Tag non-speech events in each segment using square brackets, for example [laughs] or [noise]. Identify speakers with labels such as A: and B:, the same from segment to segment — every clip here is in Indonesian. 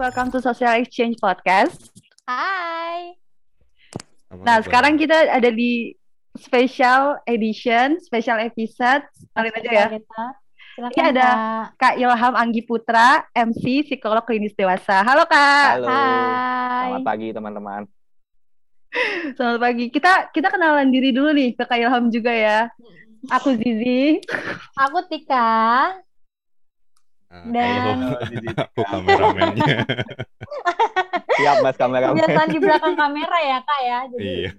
A: welcome to Social Exchange Podcast.
B: Hai.
A: Nah, sekarang kita ada di special edition, special episode. Kalian aja ya.
B: Kita. Silakan,
A: Ini ada
B: Kak.
A: Kak Ilham Anggi Putra, MC psikolog klinis dewasa. Halo Kak.
C: Halo.
B: Hai.
C: Selamat pagi teman-teman. [laughs]
A: Selamat pagi. Kita kita kenalan diri dulu nih ke Kak Ilham juga ya. Aku Zizi.
B: Aku Tika.
D: Ah,
B: Dan-
D: aku, aku [laughs] kameramennya.
C: Siap Mas kameramen.
B: Kebiasaan di belakang kamera ya, Kak ya. Jadi
D: iya.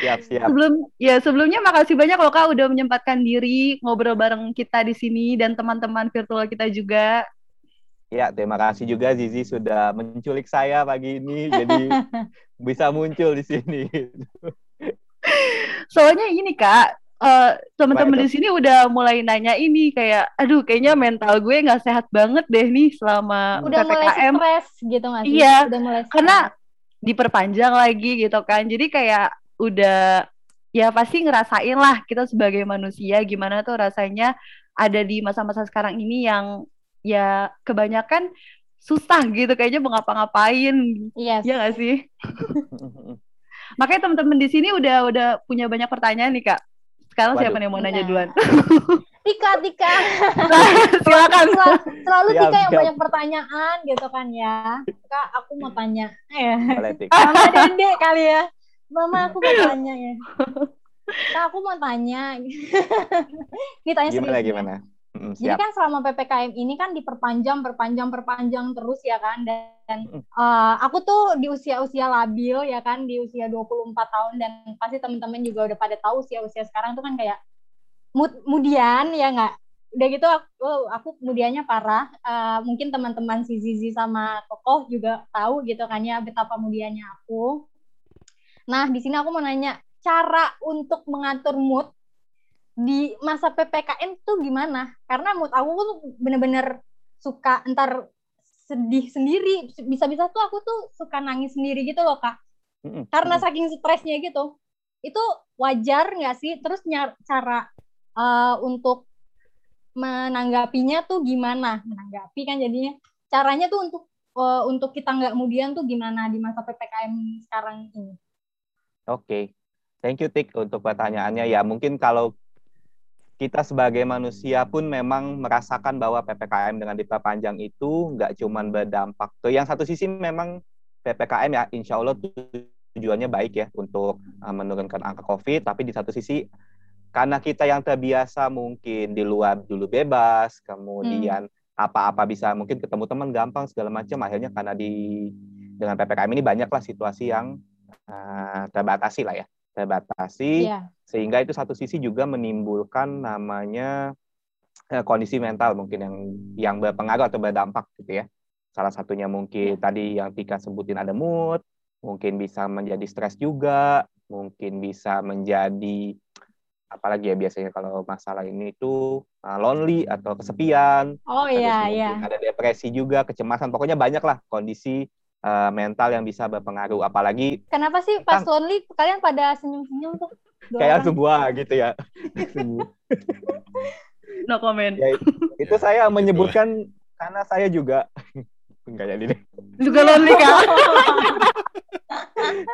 C: Siap, siap.
A: Sebelum ya sebelumnya makasih banyak loh Kak udah menyempatkan diri ngobrol bareng kita di sini dan teman-teman virtual kita juga.
C: Ya, terima kasih juga Zizi sudah menculik saya pagi ini jadi [laughs] bisa muncul di sini.
A: Soalnya ini Kak, eh, teman-teman di sini udah mulai nanya ini kayak, aduh kayaknya mental gue nggak sehat banget deh nih selama
B: udah mulai
A: ppkm.
B: stres gitu nggak sih?
A: Iya,
B: Udah mulai stres.
A: Karena diperpanjang lagi gitu kan, jadi kayak udah ya pasti ngerasain lah kita sebagai manusia gimana tuh rasanya ada di masa-masa sekarang ini yang ya kebanyakan susah gitu kayaknya mau ngapa-ngapain,
B: Yes.
A: ya nggak sih? [laughs] Makanya teman-teman di sini udah udah punya banyak pertanyaan nih Kak. Sekarang
C: Waduh.
A: siapa nih yang mau nanya
B: Nah.
A: duluan? [laughs]
B: Tika, Tika. [laughs]
A: Silakan.
B: Selalu, selalu
C: Siap,
B: Tika yang
C: siap.
B: banyak pertanyaan gitu kan ya. Kak, aku mau tanya. Ya.
C: Boleh.
B: Mama Dede kali ya. Mama aku mau tanya ya. [laughs] Kak, aku mau tanya. Kita tanya
C: Gimana
B: serius ya.
C: gimana? Mm,
B: Jadi
C: Siap.
B: kan selama PPKM ini kan diperpanjang, perpanjang, perpanjang terus ya kan. Dan eh, aku tuh di usia-usia labil ya kan, di usia 24 tahun dan pasti teman-teman juga udah pada tahu usia-usia sekarang tuh kan kayak mood mudian ya nggak. Udah gitu aku, aku kemudiannya parah. Eh, mungkin teman-teman si Zizi sama Kokoh juga tahu gitu kan ya betapa mudiannya aku. Nah, di sini aku mau nanya cara untuk mengatur mood di masa PPKM tuh gimana? Karena mood aku tuh bener-bener suka entar sedih sendiri. Bisa-bisa tuh aku tuh suka nangis sendiri gitu loh, Kak. Karena saking stresnya gitu. Itu wajar nggak sih? Terus nyar- cara eh, untuk menanggapinya tuh gimana? Menanggapi kan jadinya. Caranya tuh untuk eh, untuk kita nggak kemudian tuh gimana di masa PPKM sekarang ini?
C: Oke. Thank you Tik untuk pertanyaannya. Ya, mungkin kalau kita sebagai manusia pun memang merasakan bahwa PPKM dengan diperpanjang itu nggak cuman berdampak ke yang satu sisi memang PPKM ya insya Allah tujuannya baik ya untuk uh, menurunkan angka COVID, tapi di satu sisi karena kita yang terbiasa mungkin di luar dulu bebas, kemudian apa-apa bisa mungkin ketemu teman gampang segala macam, akhirnya karena di dengan PPKM ini banyaklah situasi yang uh, terbatasi lah ya, terbatasi
B: Iya.
C: sehingga itu satu sisi juga menimbulkan namanya eh, kondisi mental mungkin yang yang berpengaruh atau berdampak gitu ya. Salah satunya mungkin tadi yang Tika sebutin ada mood, mungkin bisa menjadi stres juga, mungkin bisa menjadi apalagi ya biasanya kalau masalah ini itu uh, lonely atau kesepian,
B: Oh iya, iya.
C: ada depresi juga, kecemasan, pokoknya banyak lah kondisi uh, mental yang bisa berpengaruh apalagi
B: Kenapa sih pas
C: Kan-
B: lonely kalian pada senyum-senyum tuh? Dua
C: kayak
B: orang.
C: semua gitu ya. [laughs]
A: No comment.
C: Ya, itu saya menyebutkan karena saya juga [laughs] enggak jadi deh.
A: Juga lonely Kak. [laughs]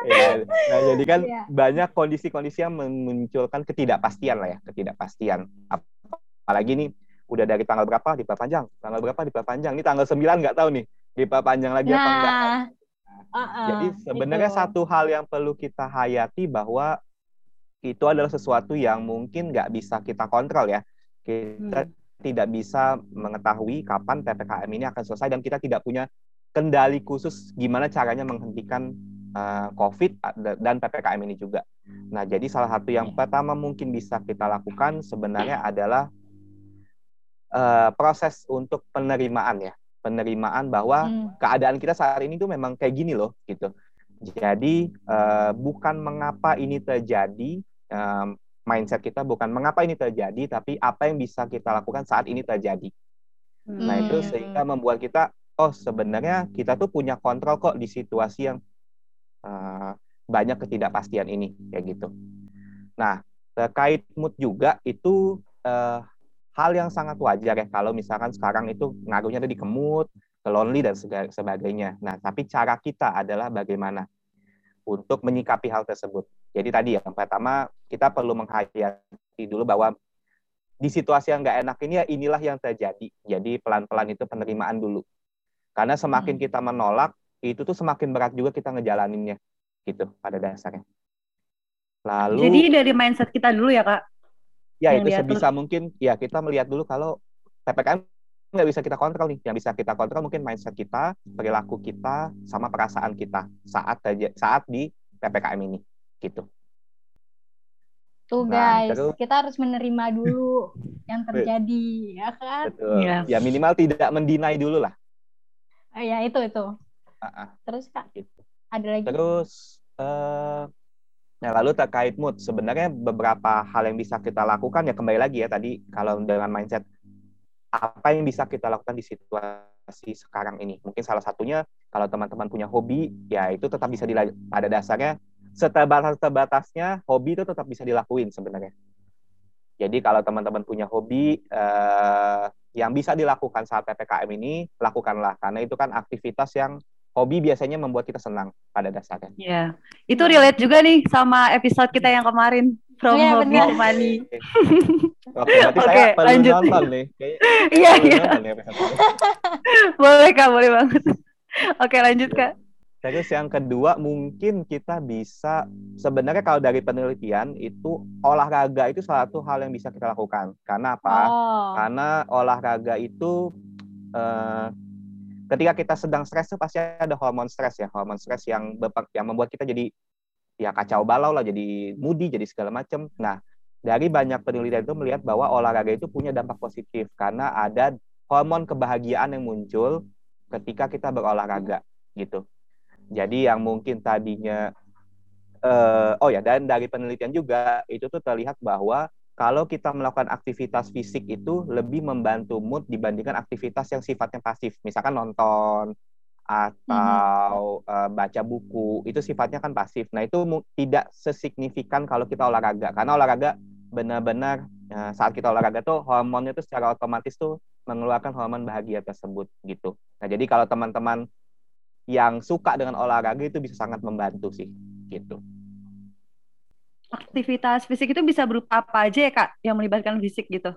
C: Ya, nah jadi kan
B: Iya.
C: banyak kondisi-kondisi yang memunculkan ketidakpastian lah ya, ketidakpastian. Apalagi nih udah dari tanggal berapa diperpanjang, tanggal berapa diperpanjang. Ini tanggal 9 nggak tahu nih diperpanjang lagi apa enggak.
B: Nah, uh-uh,
C: Jadi sebenarnya
B: itu.
C: satu hal yang perlu kita hayati bahwa itu adalah sesuatu yang mungkin nggak bisa kita kontrol ya. Kita
A: Hmm.
C: tidak bisa mengetahui kapan PPKM ini akan selesai dan kita tidak punya kendali khusus gimana caranya menghentikan uh, COVID dan PPKM ini juga. Nah, jadi salah satu yang
B: Iya.
C: pertama mungkin bisa kita lakukan sebenarnya adalah uh, proses untuk penerimaan ya, penerimaan bahwa
B: Hmm.
C: keadaan kita saat ini tuh memang kayak gini loh gitu. Jadi eh, bukan mengapa ini terjadi em, mindset kita bukan mengapa ini terjadi tapi apa yang bisa kita lakukan saat ini terjadi. Nah itu
B: Hmm.
C: sehingga membuat kita oh sebenarnya kita tuh punya kontrol kok di situasi yang eh, banyak ketidakpastian ini kayak gitu. Nah terkait mood juga itu eh, hal yang sangat wajar ya kalau misalkan sekarang itu ngaruhnya tuh di kemut, ke lonely dan sebagainya. Nah, tapi cara kita adalah bagaimana untuk menyikapi hal tersebut. Jadi tadi yang pertama kita perlu menghayati dulu bahwa di situasi yang nggak enak ini ya inilah yang terjadi. Jadi pelan-pelan itu penerimaan dulu. Karena semakin
B: Hmm.
C: kita menolak, itu tuh semakin berat juga kita ngejalaninnya. Gitu pada dasarnya. Lalu
A: Jadi dari mindset kita dulu ya kak.
C: Ya
A: yang
C: itu
A: diatur.
C: sebisa mungkin ya kita melihat dulu kalau PPKM nggak bisa kita kontrol nih. Yang bisa kita kontrol mungkin mindset kita, perilaku kita, sama perasaan kita saat saat di PPKM ini. Gitu.
B: Tuh
C: Nah,
B: guys,
C: terus-
B: kita harus menerima dulu [laughs] yang terjadi, ya kan?
C: Betul.
A: Iya.
C: Ya minimal tidak mendinai dulu lah.
B: Oh, ya itu itu.
C: Ah, ah.
B: Terus kak,
C: Gitu.
B: ada lagi?
C: Terus, eh, nah lalu terkait mood, sebenarnya beberapa hal yang bisa kita lakukan ya kembali lagi ya tadi kalau dengan mindset apa yang bisa kita lakukan di situasi sekarang ini. Mungkin salah satunya kalau teman-teman punya hobi, ya itu tetap bisa dila- pada dasarnya seterbatas-terbatasnya hobi itu tetap bisa dilakuin sebenarnya. Jadi kalau teman-teman punya hobi eh, yang bisa dilakukan saat PPKM ini, lakukanlah karena itu kan aktivitas yang hobi biasanya membuat kita senang pada dasarnya.
A: Iya. Itu relate juga nih sama episode kita yang kemarin from
B: Iya,
A: hobby to money.
C: Oke, berarti
A: Oke,
C: saya perlu
A: lanjut.
C: nonton nih. [laughs]
A: Iya iya. [laughs] Boleh kak, boleh banget. [laughs] Oke lanjut kak.
C: Terus yang kedua mungkin kita bisa sebenarnya kalau dari penelitian itu olahraga itu salah satu hal yang bisa kita lakukan. Karena apa?
B: Oh,
C: Karena olahraga itu eh, ketika kita sedang stres tuh pasti ada hormon stres ya, hormon stres yang yang membuat kita jadi ya kacau balau lah, jadi moody, jadi segala macam. Nah, dari banyak penelitian itu melihat bahwa olahraga itu punya dampak positif karena ada hormon kebahagiaan yang muncul ketika kita berolahraga gitu. Jadi yang mungkin tadinya eh, oh ya dan dari penelitian juga itu tuh terlihat bahwa kalau kita melakukan aktivitas fisik itu lebih membantu mood dibandingkan aktivitas yang sifatnya pasif, misalkan nonton atau eh, baca buku, itu sifatnya kan pasif. Nah, itu tidak sesignifikan kalau kita olahraga, karena olahraga benar-benar eh, saat kita olahraga tuh hormonnya tuh secara otomatis tuh mengeluarkan hormon bahagia tersebut gitu. Nah, jadi kalau teman-teman yang suka dengan olahraga itu bisa sangat membantu sih gitu.
A: Aktivitas fisik itu bisa berupa apa aja ya kak yang melibatkan fisik gitu?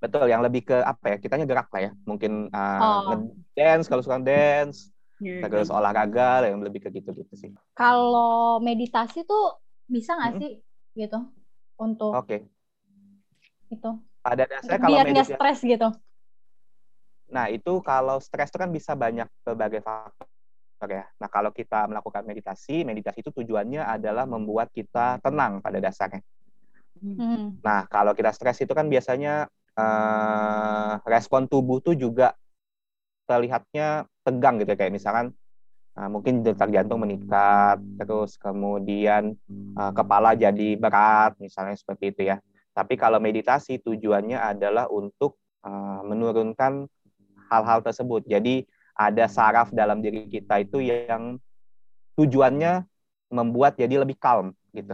C: Betul, yang lebih ke apa ya? Kitanya gerak lah ya. Mungkin uh,
B: Oh.
C: dance kalau suka dance,
A: Iya,
C: terus olahraga yang lebih ke gitu-gitu sih.
B: kalau meditasi tuh bisa nggak
C: Mm-mm.
B: sih gitu untuk
C: Oke.
B: itu
C: Pada dasarnya kalau
B: biar nggak
C: meditasi,
B: stres gitu.
C: nah itu kalau stres itu kan bisa banyak berbagai faktor ya. Nah kalau kita melakukan meditasi, meditasi itu tujuannya adalah membuat kita tenang pada dasarnya.
B: Hmm.
C: Nah, kalau kita stres itu kan biasanya eh, respon tubuh tuh juga terlihatnya tegang gitu ya. Kayak misalkan eh, mungkin detak jantung meningkat, terus kemudian eh, kepala jadi berat, misalnya seperti itu ya. Tapi kalau meditasi tujuannya adalah untuk eh, menurunkan hal-hal tersebut. Jadi ada saraf dalam diri kita itu yang tujuannya membuat jadi lebih calm gitu.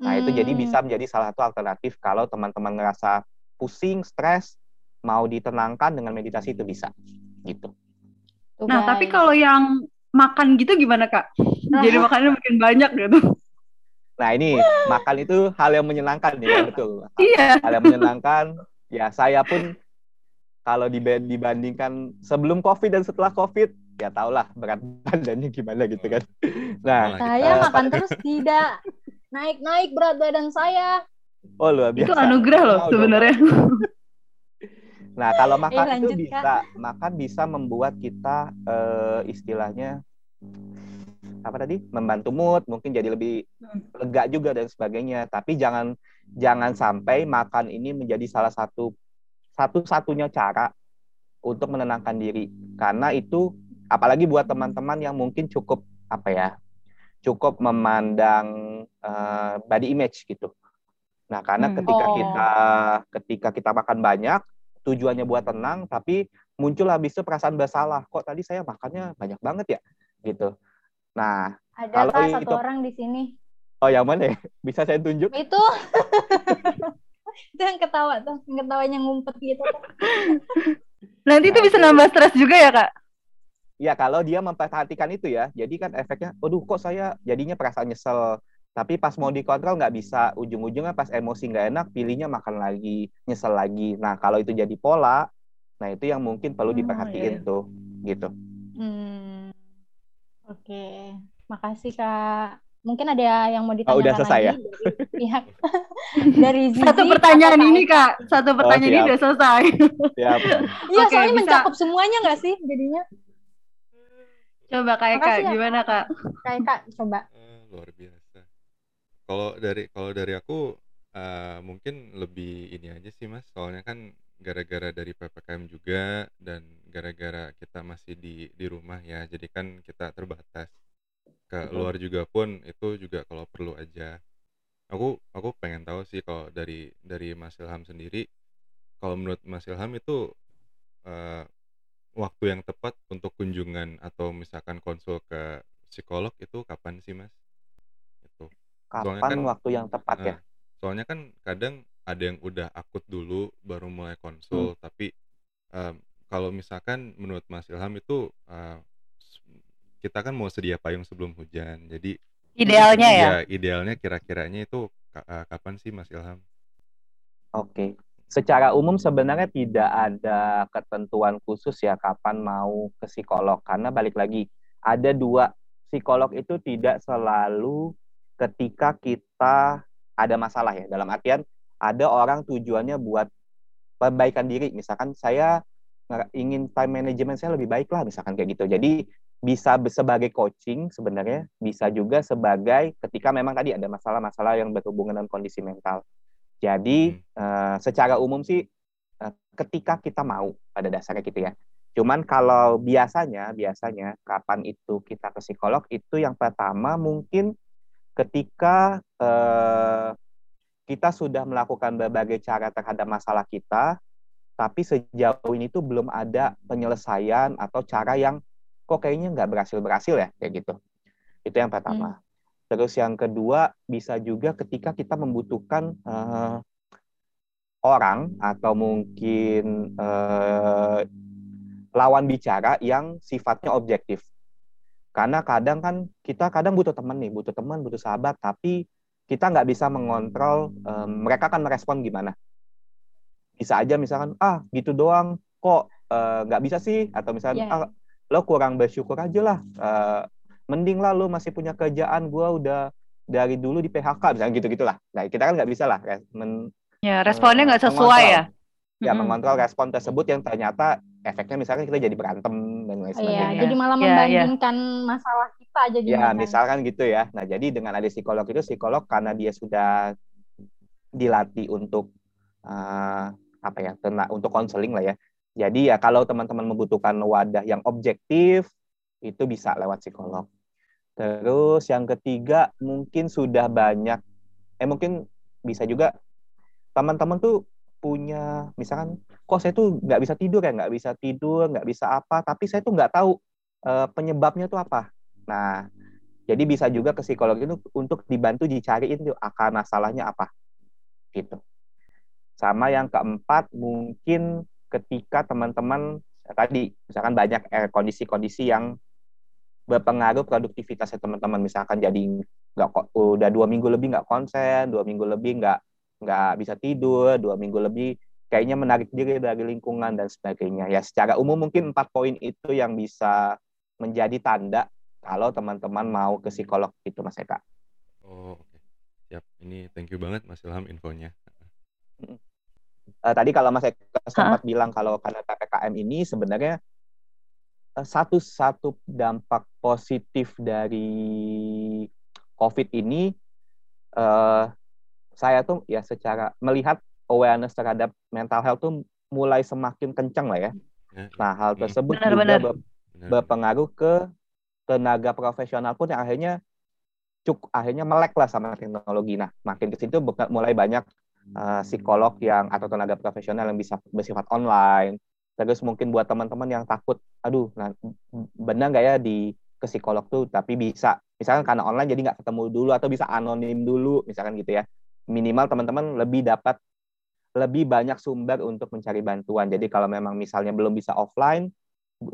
C: Nah, itu jadi
B: Hmm.
C: bisa menjadi salah satu alternatif kalau teman-teman ngerasa pusing, stres, mau ditenangkan dengan meditasi itu bisa. Gitu.
A: Nah tapi kalau yang makan gitu gimana kak? Jadi makannya makin banyak gitu.
C: Nah, ini makan itu hal yang menyenangkan ya, betul.
A: Iya.
C: Hal yang menyenangkan. Ya, saya pun kalau diba- dibandingkan sebelum COVID dan setelah COVID, ya tahulah berat [laughs] badannya gimana gitu kan. Nah,
D: Malah
B: saya
C: Eh,
B: makan terus tidak naik-naik berat badan saya.
C: oh luar biasa.
A: Itu anugerah loh sebenarnya. [laughs]
C: Nah, kalau makan itu
B: lanjut, Kak.
C: bisa, makan bisa membuat kita eh, istilahnya apa tadi? Membantu mood, mungkin jadi lebih
A: Hmm.
C: lega juga dan sebagainya. Tapi jangan jangan sampai makan ini menjadi salah satu satu-satunya cara untuk menenangkan diri. Karena itu apalagi buat teman-teman yang mungkin cukup apa ya? cukup memandang eh, body image gitu. Nah, karena
A: Hmm.
C: ketika
B: Oh.
C: kita ketika kita makan banyak tujuannya buat tenang tapi muncul habis itu perasaan bersalah kok tadi saya makannya banyak banget ya gitu nah
B: Ada
C: Kalau
B: satu
C: itu-
B: orang di sini.
C: oh yang mana ya bisa saya tunjuk
B: Itu [laughs] itu yang ketawa tuh yang ketawanya ngumpet gitu
A: Nanti itu bisa nambah stres juga ya kak?
C: Ya kalau dia memperhatikan itu ya, jadi kan efeknya, aduh kok saya jadinya perasaan nyesel. Tapi pas mau dikontrol nggak bisa, ujung-ujungnya pas emosi nggak enak, pilihnya makan lagi, nyesel lagi. Nah kalau itu jadi pola, nah itu yang mungkin perlu
A: Oh,
C: diperhatiin
A: iya.
C: tuh, gitu.
B: Hmm. Oke, makasih Kak. Mungkin ada yang mau ditanyakan
C: Oh, udah selesai
B: lagi
C: ya?
B: dari pihak [laughs] dari Zizi
A: Satu pertanyaan ini kak, satu pertanyaan ini
C: siap.
A: udah selesai.
C: Siap. [laughs]
B: Iya,
A: Oke,
B: soalnya
A: bisa.
B: mencakup semuanya nggak sih jadinya?
A: Coba kak Eka,
B: Makasih ya,
A: gimana kak?
B: Kayak Kak, coba.
D: Eh, luar biasa. Kalau dari kalau dari aku eh, mungkin lebih ini aja sih Mas, soalnya kan gara-gara dari PPKM juga dan gara-gara kita masih di di rumah ya, jadi kan kita terbatas. Ke
C: Betul.
D: luar juga pun itu juga kalau perlu aja. Aku aku pengen tahu sih kalau dari dari Mas Ilham sendiri, kalau menurut Mas Ilham itu eh, waktu yang tepat untuk kunjungan atau misalkan konsul ke psikolog itu kapan sih Mas? Itu. Soalnya
C: Kapan
D: kan-
C: waktu yang tepat ya?
D: Nah, soalnya kan kadang ada yang udah akut dulu baru mulai konsul,
C: Hmm.
D: tapi em, kalau misalkan menurut Mas Ilham itu s- kita kan mau sedia payung sebelum hujan, jadi
A: Idealnya ya?
D: ya idealnya kira-kiranya itu eh, kapan sih Mas Ilham?
C: Oke. Secara umum sebenarnya tidak ada ketentuan khusus ya kapan mau ke psikolog karena balik lagi ada dua psikolog itu tidak selalu ketika kita ada masalah ya dalam artian ada orang tujuannya buat perbaikan diri misalkan saya ingin time management saya lebih baik lah misalkan kayak gitu jadi bisa sebagai coaching sebenarnya bisa juga sebagai ketika memang tadi ada masalah-masalah yang berhubungan dengan kondisi mental. Jadi eh, secara umum sih eh, ketika kita mau pada dasarnya gitu ya. Cuman kalau biasanya biasanya kapan itu kita ke psikolog itu yang pertama mungkin ketika eh, kita sudah melakukan berbagai cara terhadap masalah kita, tapi sejauh ini tuh belum ada penyelesaian atau cara yang kok kayaknya nggak berhasil berhasil ya kayak gitu. Itu yang pertama. Terus yang kedua bisa juga ketika kita membutuhkan eh, orang atau mungkin eh, lawan bicara yang sifatnya objektif. Karena kadang kan kita kadang butuh teman nih, butuh teman, butuh sahabat, tapi kita nggak bisa mengontrol eh, mereka akan merespon gimana. Bisa aja misalkan ah gitu doang kok nggak bisa sih atau misalnya
B: Iya.
C: ah lo kurang bersyukur aja lah. Eh, mending lah lo masih punya kerjaan. Gua udah dari dulu di PHK misalnya gitu gitulah nah kita kan nggak bisa lah men-
A: Ya, responnya nggak sesuai ya?
C: ya mengontrol respon tersebut yang ternyata efeknya misalkan kita jadi berantem dan lain
B: Iya,
C: sebagainya.
B: jadi malah
A: Iya, iya.
B: membandingkan masalah kita jadi
C: ya misalkan gitu ya. Nah jadi dengan ada psikolog itu psikolog karena dia sudah dilatih untuk eh, apa ya tena- untuk konseling lah ya jadi ya kalau teman-teman membutuhkan wadah yang objektif itu bisa lewat psikolog. Terus yang ketiga mungkin sudah banyak eh mungkin bisa juga teman-teman tuh punya misalkan kok saya tuh nggak bisa tidur ya? Nggak bisa tidur nggak bisa apa tapi saya tuh nggak tahu eh, penyebabnya tuh apa. Nah jadi bisa juga ke psikolog itu untuk dibantu dicariin tuh akar masalahnya apa gitu. Sama yang keempat mungkin ketika teman-teman tadi misalkan banyak eh, kondisi-kondisi yang berpengaruh produktivitasnya teman-teman misalkan jadi nggak udah dua minggu lebih nggak konsen dua minggu lebih nggak nggak bisa tidur dua minggu lebih kayaknya menarik diri dari lingkungan dan sebagainya ya secara umum mungkin empat poin itu yang bisa menjadi tanda kalau teman-teman mau ke psikolog itu mas Eka
D: Oh, oke. Siap. Ini thank you banget Mas Ilham infonya.
C: Eh, tadi kalau Mas Eka sempat bilang kalau karena ppkm ini sebenarnya eh, satu-satu dampak positif dari COVID ini eh, saya tuh ya secara melihat awareness terhadap mental health tuh mulai semakin kencang lah ya. Nah hal tersebut
A: Benar-benar.
C: juga ber-
D: benar.
C: berpengaruh ke tenaga profesional pun yang akhirnya cuk akhirnya melek lah sama teknologi. Nah makin ke situ mulai banyak uh, psikolog yang atau tenaga profesional yang bisa bersifat online. Terus mungkin buat teman-teman yang takut, aduh, nah, benar nggak ya di ke psikolog tuh, tapi bisa, misalkan karena online jadi nggak ketemu dulu atau bisa anonim dulu, misalkan gitu ya. Minimal teman-teman lebih dapat lebih banyak sumber untuk mencari bantuan. Jadi kalau memang misalnya belum bisa offline,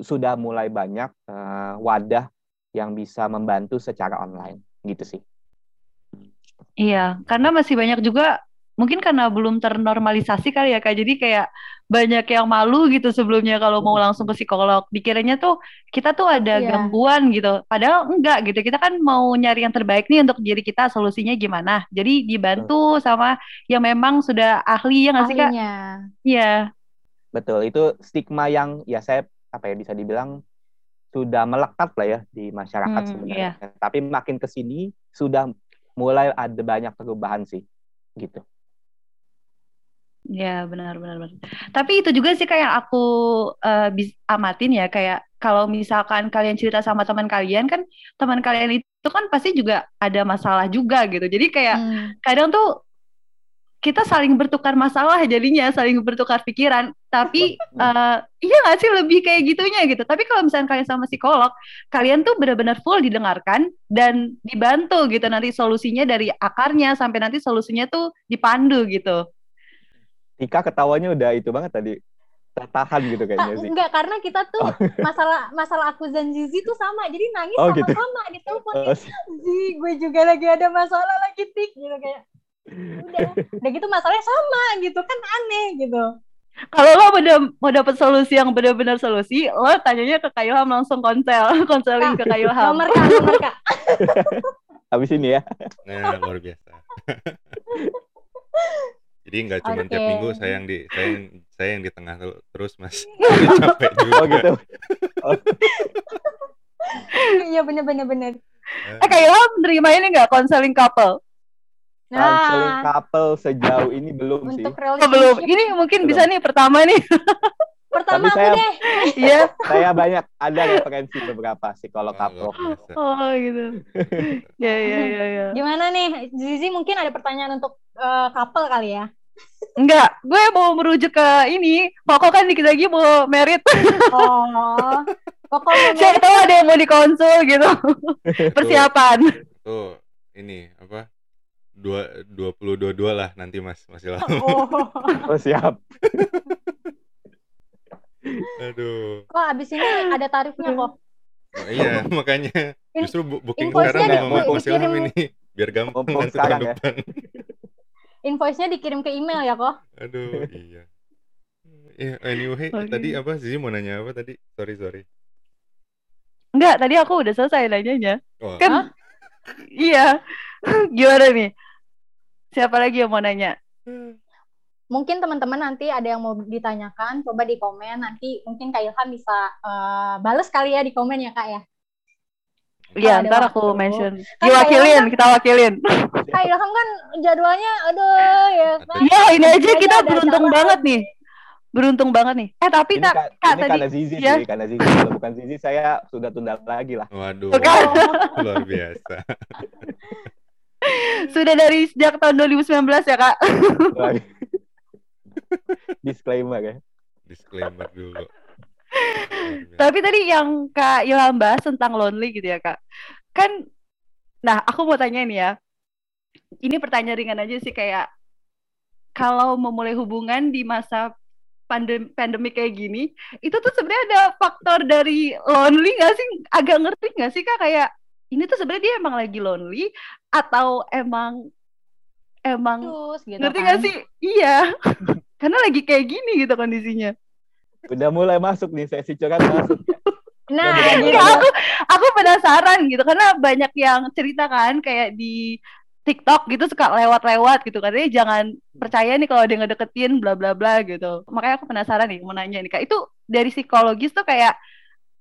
C: sudah mulai banyak uh, wadah yang bisa membantu secara online, gitu sih.
A: Iya, karena masih banyak juga mungkin karena belum ternormalisasi kali ya Kak. Jadi kayak banyak yang malu gitu sebelumnya kalau mau langsung ke psikolog. Dikiranya tuh kita tuh ada yeah. gangguan gitu. Padahal enggak gitu. Kita kan mau nyari yang terbaik nih untuk diri kita solusinya gimana. Jadi dibantu sama yang memang sudah ahli ya nggak sih Kak? Iya.
C: Betul. Itu stigma yang ya saya apa ya bisa dibilang sudah melekat lah ya di masyarakat hmm, sebenarnya. Yeah. Tapi makin ke sini sudah mulai ada banyak perubahan sih gitu.
A: Ya benar benar benar. Tapi itu juga sih kayak aku uh, bis, amatin ya kayak kalau misalkan kalian cerita sama teman kalian kan teman kalian itu kan pasti juga ada masalah juga gitu. Jadi kayak hmm. kadang tuh kita saling bertukar masalah jadinya saling bertukar pikiran. Tapi uh, [laughs] iya nggak sih lebih kayak gitunya gitu. Tapi kalau misalkan kalian sama psikolog, kalian tuh benar-benar full didengarkan dan dibantu gitu nanti solusinya dari akarnya sampai nanti solusinya tuh dipandu gitu.
C: Tika ketawanya udah itu banget tadi tertahan gitu kayaknya sih.
B: Enggak, karena kita tuh [laughs] masalah masalah aku dan Zizi tuh sama. Jadi nangis oh, gitu. sama-sama gitu. di telepon. Oh, Zizi, [laughs] gue juga lagi ada masalah lagi tik gitu kayak. Udah, udah gitu masalahnya sama gitu kan aneh gitu.
A: Kalau lo udah mau dapet solusi yang benar-benar solusi, lo tanyanya ke Kayuham langsung konsel, [laughs] konseling ke Kayuham.
B: Nomor kak, nomor kak.
C: Habis ini ya.
D: Nah, luar biasa. Jadi nggak cuma okay. tiap minggu saya yang di saya yang saya yang di tengah terus mas. [laughs] capek juga. Oh gitu.
B: Oh. Iya bener bener bener.
A: Eh kayak lo menerima ini nggak konseling couple?
C: Nah, konseling couple sejauh ini belum
A: Untuk
C: sih.
A: Oh, belum. Ini mungkin belum. bisa nih pertama nih.
B: Pertama Tapi saya, deh. [laughs]
C: Iya. saya banyak ada referensi beberapa psikolog oh, couple.
A: Oh gitu. ya ya ya ya.
B: Gimana nih Zizi mungkin ada pertanyaan untuk uh, couple kali ya?
A: Enggak, gue mau merujuk ke ini. Pokok kan dikit lagi mau merit.
B: Oh.
A: Pokok mau [laughs] merit. Saya tahu ada yang mau dikonsul gitu. Persiapan.
D: Tuh, tuh, ini apa? Dua dua puluh dua dua lah nanti mas masih lama.
C: Oh, oh siap. [laughs]
D: Aduh.
B: Kok abis ini ada tarifnya kok?
D: Oh, iya, [laughs] makanya justru booking sekarang sama Mas Ilham ini biar gampang nanti tahun ya. depan.
B: Invoice-nya dikirim ke email ya kok?
D: Aduh, iya. Ya, anyway, okay. tadi apa sih mau nanya apa tadi? Sorry, sorry.
A: Enggak, tadi aku udah selesai nanyanya. Oh. Kan? iya. [laughs] Gimana nih? Siapa lagi yang mau nanya?
B: Mungkin teman-teman nanti ada yang mau ditanyakan, coba di komen. Nanti mungkin Kak Ilham bisa uh, bales kali ya di komen ya Kak ya.
A: Iya, ntar aku mention. Kan Diwakilin, kan, kita wakilin.
B: Kak Ilham kan jadwalnya, aduh ya
A: kan. Iya, ini aja kita beruntung banget nih. Beruntung banget nih. Eh tapi tak
C: kak, kak ini tadi karena Zizi ya? sih, karena Zizi. Kalau bukan Zizi saya sudah tunda lagi lah.
D: Waduh, Bukan. [laughs] luar biasa. [laughs]
A: sudah dari sejak tahun 2019 ya kak. [laughs]
C: Disclaimer ya.
D: Disclaimer dulu. [laughs]
A: Tapi tadi yang Kak Ilham bahas tentang lonely gitu ya Kak. Kan, nah aku mau tanya nih ya. Ini pertanyaan ringan aja sih kayak, kalau memulai hubungan di masa pandem pandemi kayak gini, itu tuh sebenarnya ada faktor dari lonely gak sih? Agak ngerti gak sih Kak kayak, ini tuh sebenarnya dia emang lagi lonely atau emang emang Terus, gitu ngerti kan? gak sih? Iya. [laughs] Karena lagi kayak gini gitu kondisinya.
C: Udah mulai masuk nih sesi curhat masuk.
B: Nah, gitu.
A: aku aku penasaran gitu karena banyak yang cerita kan kayak di TikTok gitu suka lewat-lewat gitu katanya jangan percaya nih kalau dia ngedeketin bla bla bla gitu. Makanya aku penasaran nih mau nanya nih Kak, itu dari psikologis tuh kayak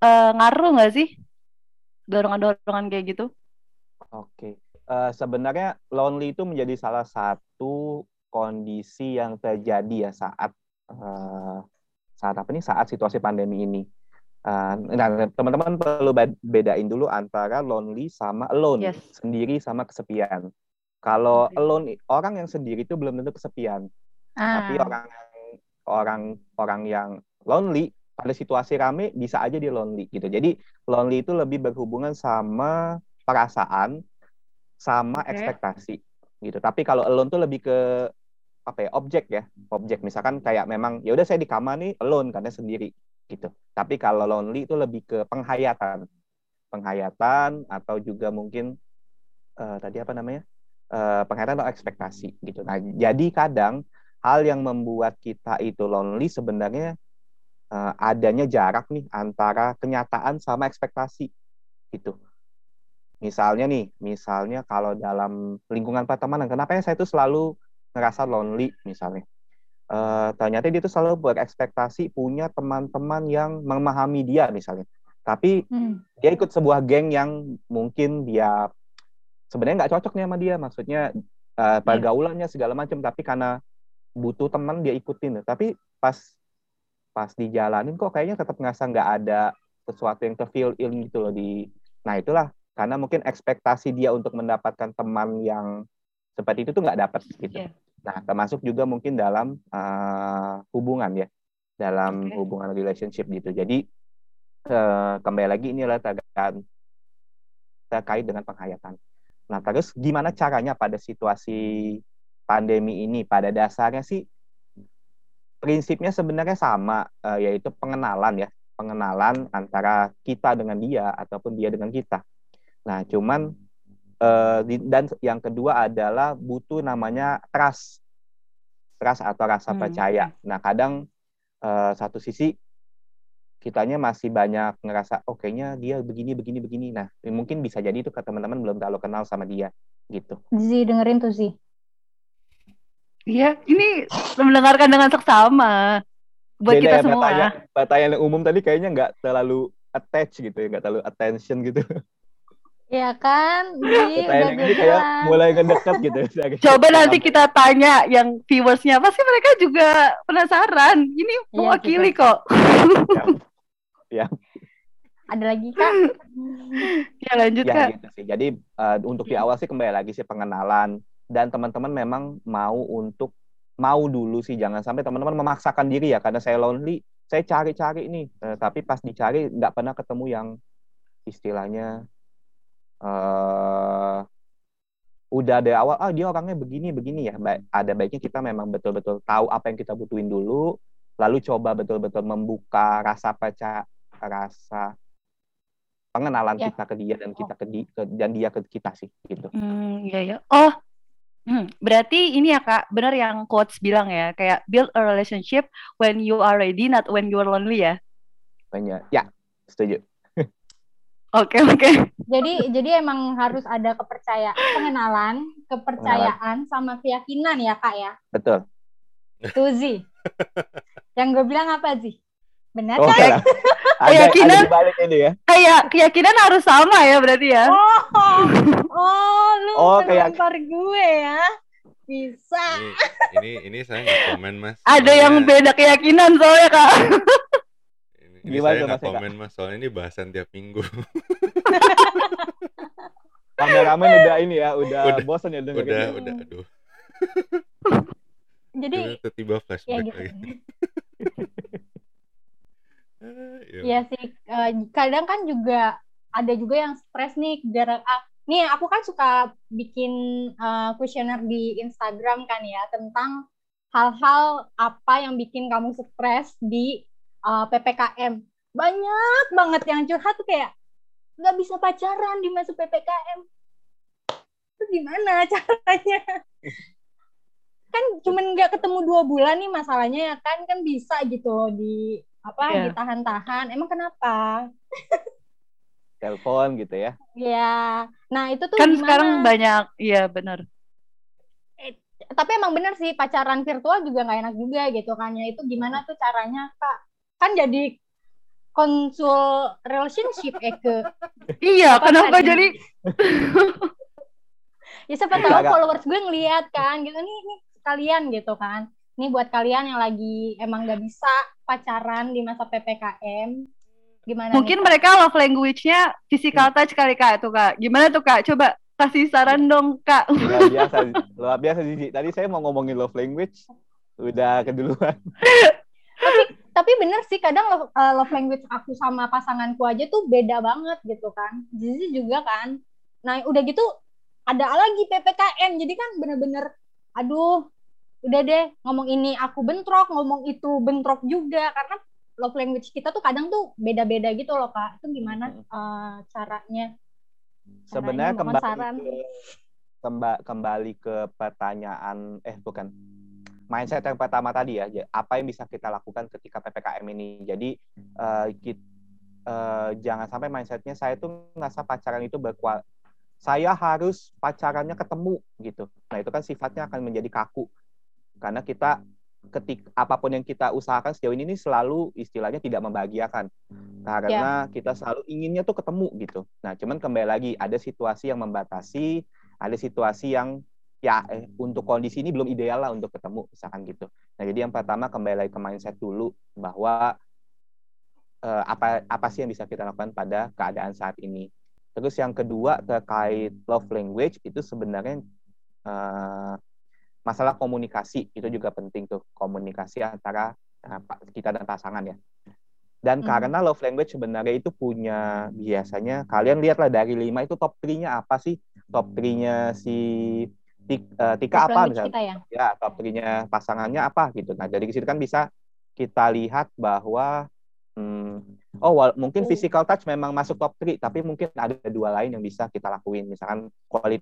A: uh, ngaruh nggak sih dorongan-dorongan kayak gitu?
C: Oke. Uh, sebenarnya lonely itu menjadi salah satu kondisi yang terjadi ya saat uh, saat apa nih saat situasi pandemi ini. Uh, nah, teman-teman perlu bedain dulu antara lonely sama alone, yes. sendiri sama kesepian. Kalau alone orang yang sendiri itu belum tentu kesepian. Ah. Tapi orang orang orang yang lonely pada situasi rame bisa aja dia lonely gitu. Jadi lonely itu lebih berhubungan sama perasaan sama okay. ekspektasi gitu. Tapi kalau alone tuh lebih ke apa ya objek ya objek. Misalkan kayak memang ya udah saya di kamar nih alone karena sendiri gitu. Tapi kalau lonely itu lebih ke penghayatan. Penghayatan atau juga mungkin uh, tadi apa namanya uh, penghayatan atau ekspektasi gitu. Nah jadi kadang hal yang membuat kita itu lonely sebenarnya uh, adanya jarak nih antara kenyataan sama ekspektasi gitu. Misalnya nih misalnya kalau dalam lingkungan pertemanan kenapa ya saya itu selalu ngerasa lonely misalnya. Uh, ternyata dia tuh selalu berekspektasi punya teman-teman yang memahami dia misalnya. Tapi hmm. dia ikut sebuah geng yang mungkin dia sebenarnya nggak cocok nih sama dia. Maksudnya uh, pergaulannya segala macam. Tapi karena butuh teman dia ikutin. Tapi pas pas dijalanin kok kayaknya tetap ngerasa nggak ada sesuatu yang terfeel in gitu loh di. Nah itulah karena mungkin ekspektasi dia untuk mendapatkan teman yang seperti itu tuh nggak dapat gitu. Yeah. Nah, termasuk juga mungkin dalam uh, hubungan ya, dalam okay. hubungan relationship gitu. Jadi uh, kembali lagi ini adalah terkait, terkait dengan penghayatan. Nah, terus gimana caranya pada situasi pandemi ini? Pada dasarnya sih prinsipnya sebenarnya sama, uh, yaitu pengenalan ya, pengenalan antara kita dengan dia ataupun dia dengan kita. Nah, cuman Uh, dan yang kedua adalah butuh namanya trust, trust atau rasa hmm. percaya. Nah kadang uh, satu sisi kitanya masih banyak ngerasa, oh kayaknya dia begini begini begini. Nah mungkin bisa jadi itu ke teman-teman belum terlalu kenal sama dia gitu.
B: Zi dengerin tuh sih.
A: Iya, ini mendengarkan dengan seksama buat Beda kita ya, semua.
C: Pertanyaan, pertanyaan umum tadi kayaknya nggak terlalu attach gitu ya, nggak terlalu attention gitu.
B: Ya kan, [laughs] Ji, udah
C: ini kayak mulai ngedekat gitu. [laughs]
A: Coba nanti kita tanya yang viewersnya, pasti mereka juga penasaran. Ini iya, mewakili ya, kok.
C: ya.
B: Ada lagi kak? [laughs]
A: ya lanjut ya, kak. Gitu
C: sih. Jadi uh, untuk di awal sih kembali lagi sih pengenalan dan teman-teman memang mau untuk mau dulu sih jangan sampai teman-teman memaksakan diri ya karena saya lonely saya cari-cari nih uh, tapi pas dicari nggak pernah ketemu yang istilahnya uh, udah dari awal ah dia orangnya begini begini ya ba ada baiknya kita memang betul-betul tahu apa yang kita butuhin dulu lalu coba betul-betul membuka rasa percaya rasa pengenalan ya. kita ke dia dan kita ke, di, ke dan dia ke kita sih gitu.
A: Hmm, ya ya. Oh, hmm, berarti ini ya kak, benar yang quotes bilang ya, kayak build a relationship when you are ready, not when you are lonely ya.
C: Banyak, ya, setuju. [laughs]
A: Oke okay, oke. Okay.
B: Jadi jadi emang harus ada kepercayaan, pengenalan, kepercayaan sama keyakinan ya kak ya.
C: Betul.
B: Tuh Zi. Yang gue bilang apa sih? Benar
C: oh, kan?
A: keyakinan ini ya. Kayak keyakinan harus sama ya berarti ya.
B: Oh, oh lu oh, kayak... gue ya. Bisa.
D: Ini ini, ini saya nggak komen mas.
A: Ada soalnya... yang beda keyakinan soalnya kak.
D: Ini Gimana saya nggak komen mas, soalnya ini bahasan tiap minggu. [laughs]
C: Kameramen udah ini ya, udah, udah bosan ya
D: dengerin. Udah, udah, aduh.
B: Jadi
D: tiba-tiba flashback ya gitu. lagi. [laughs]
B: Iya sih, uh, kadang kan juga ada juga yang stres nih gara ah, nih aku kan suka bikin uh, kuesioner di Instagram kan ya tentang hal-hal apa yang bikin kamu stres di uh, eh, ppkm banyak banget yang curhat tuh kayak nggak bisa pacaran di masa ppkm itu gimana caranya? Kan cuman nggak ketemu dua bulan nih masalahnya ya kan kan bisa gitu di apa yeah. ditahan-tahan. Emang kenapa?
C: Telepon gitu ya.
B: Ya nah itu tuh
A: kan gimana? sekarang banyak iya benar
B: eh, tapi emang benar sih pacaran virtual juga nggak enak juga gitu kan ya. Itu gimana tuh caranya kak? Kan jadi konsul relationship Eke.
A: Iya, kenapa kan jadi? [laughs]
B: ya siapa tahu followers gue ngeliat kan gitu nih, nih kalian gitu kan. Ini buat kalian yang lagi emang gak bisa pacaran di masa PPKM. Gimana
A: Mungkin nih, mereka love language-nya physical hmm. touch kali Kak tuh Kak. Gimana tuh Kak? Coba kasih saran dong Kak.
C: Luar [laughs] biasa, luar biasa Tadi saya mau ngomongin love language, udah keduluan.
B: Tapi tapi bener sih kadang love, uh, love language aku sama pasanganku aja tuh beda banget gitu kan. Zizi juga kan. Nah udah gitu ada lagi ppkm jadi kan bener-bener aduh udah deh ngomong ini aku bentrok ngomong itu bentrok juga. Karena love language kita tuh kadang tuh beda-beda gitu loh kak. Itu gimana uh, caranya?
C: Sebenarnya
B: Caranya, mohon
C: kembali
B: saran.
C: ke kemba- kembali ke pertanyaan eh bukan mindset yang pertama tadi ya apa yang bisa kita lakukan ketika ppkm ini. Jadi eh, kit- eh, jangan sampai mindsetnya saya tuh ngerasa pacaran itu berkual saya harus pacarannya ketemu gitu. Nah itu kan sifatnya akan menjadi kaku. Karena kita ketik apa pun yang kita usahakan sejauh ini ini selalu istilahnya tidak membahagiakan. Karena kita selalu inginnya tuh ketemu gitu. Nah, cuman kembali lagi ada situasi yang membatasi, ada situasi yang ya eh, untuk kondisi ini belum ideal lah untuk ketemu misalkan gitu. Nah, jadi yang pertama kembali lagi ke mindset dulu bahwa eh, apa apa sih yang bisa kita lakukan pada keadaan saat ini. Terus yang kedua terkait love language itu sebenarnya eh, masalah komunikasi itu juga penting tuh komunikasi antara eh, kita dan pasangan ya. Dan
B: Hmm.
C: karena love language sebenarnya itu punya biasanya kalian lihatlah dari lima itu top 3-nya apa sih? Top 3-nya si Tik- eh, Tika apa misalnya?
B: kita ya
C: Ya, top 3-nya pasangannya apa gitu. Nah, dari situ kan bisa kita lihat bahwa hmm, oh wal- mungkin
B: Oh.
C: physical touch memang masuk top 3, tapi mungkin ada dua lain yang bisa kita lakuin. Misalkan quality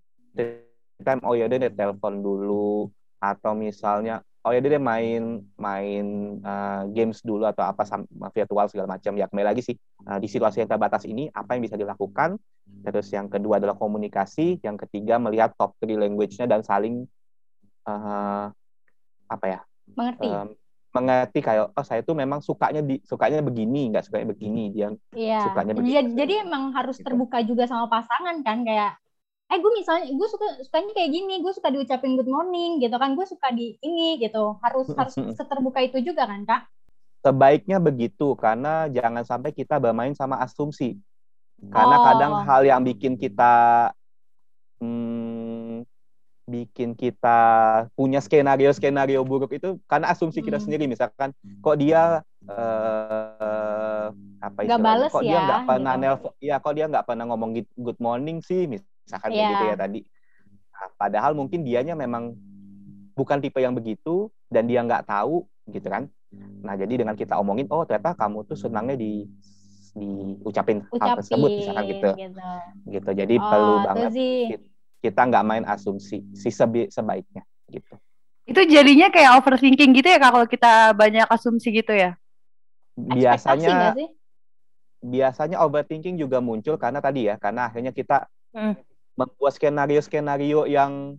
C: time, oh ya deh telepon dulu atau misalnya oh ya deh main main uh, games dulu atau apa sam- virtual segala macam ya kembali lagi sih uh, di situasi yang terbatas ini apa yang bisa dilakukan terus yang kedua adalah komunikasi yang ketiga melihat top three language-nya dan saling uh, apa ya
B: mengerti
C: um, mengerti kayak oh saya tuh memang sukanya di sukanya begini nggak sukanya begini dia
B: Iya.
C: sukanya begitu.
B: Jadi, jadi emang harus
C: Gitu.
B: terbuka juga sama pasangan kan kayak eh gue misalnya gue suka sukanya kayak gini gue suka diucapin good morning gitu kan gue suka di ini gitu harus harus seterbuka itu juga kan kak
C: sebaiknya begitu karena jangan sampai kita bermain sama asumsi karena
B: Oh.
C: kadang hal yang bikin kita hmm, bikin kita punya skenario skenario buruk itu karena asumsi kita
B: Hmm.
C: sendiri misalkan kok dia eh, apa istilahnya?
B: bales
C: kok dia
B: ya,
C: nggak pernah
B: gitu.
C: nelpon ya kok dia nggak pernah ngomong good morning sih misalkan
B: Iya.
C: gitu ya tadi Nah, padahal mungkin dianya memang bukan tipe yang begitu dan dia nggak tahu gitu kan Nah, jadi dengan kita omongin, oh ternyata kamu tuh senangnya di diucapin hal
B: ucapin
C: tersebut misalkan gitu.
B: gitu.
C: Gitu. Jadi
B: Oh,
C: perlu banget
B: sih.
C: kita nggak main asumsi si sebi- sebaiknya gitu.
A: Itu jadinya kayak overthinking gitu ya Kak kalau kita banyak asumsi gitu ya.
C: Biasanya
B: sih?
C: biasanya overthinking juga muncul karena tadi ya, karena akhirnya kita
A: Hmm.
C: membuat skenario-skenario yang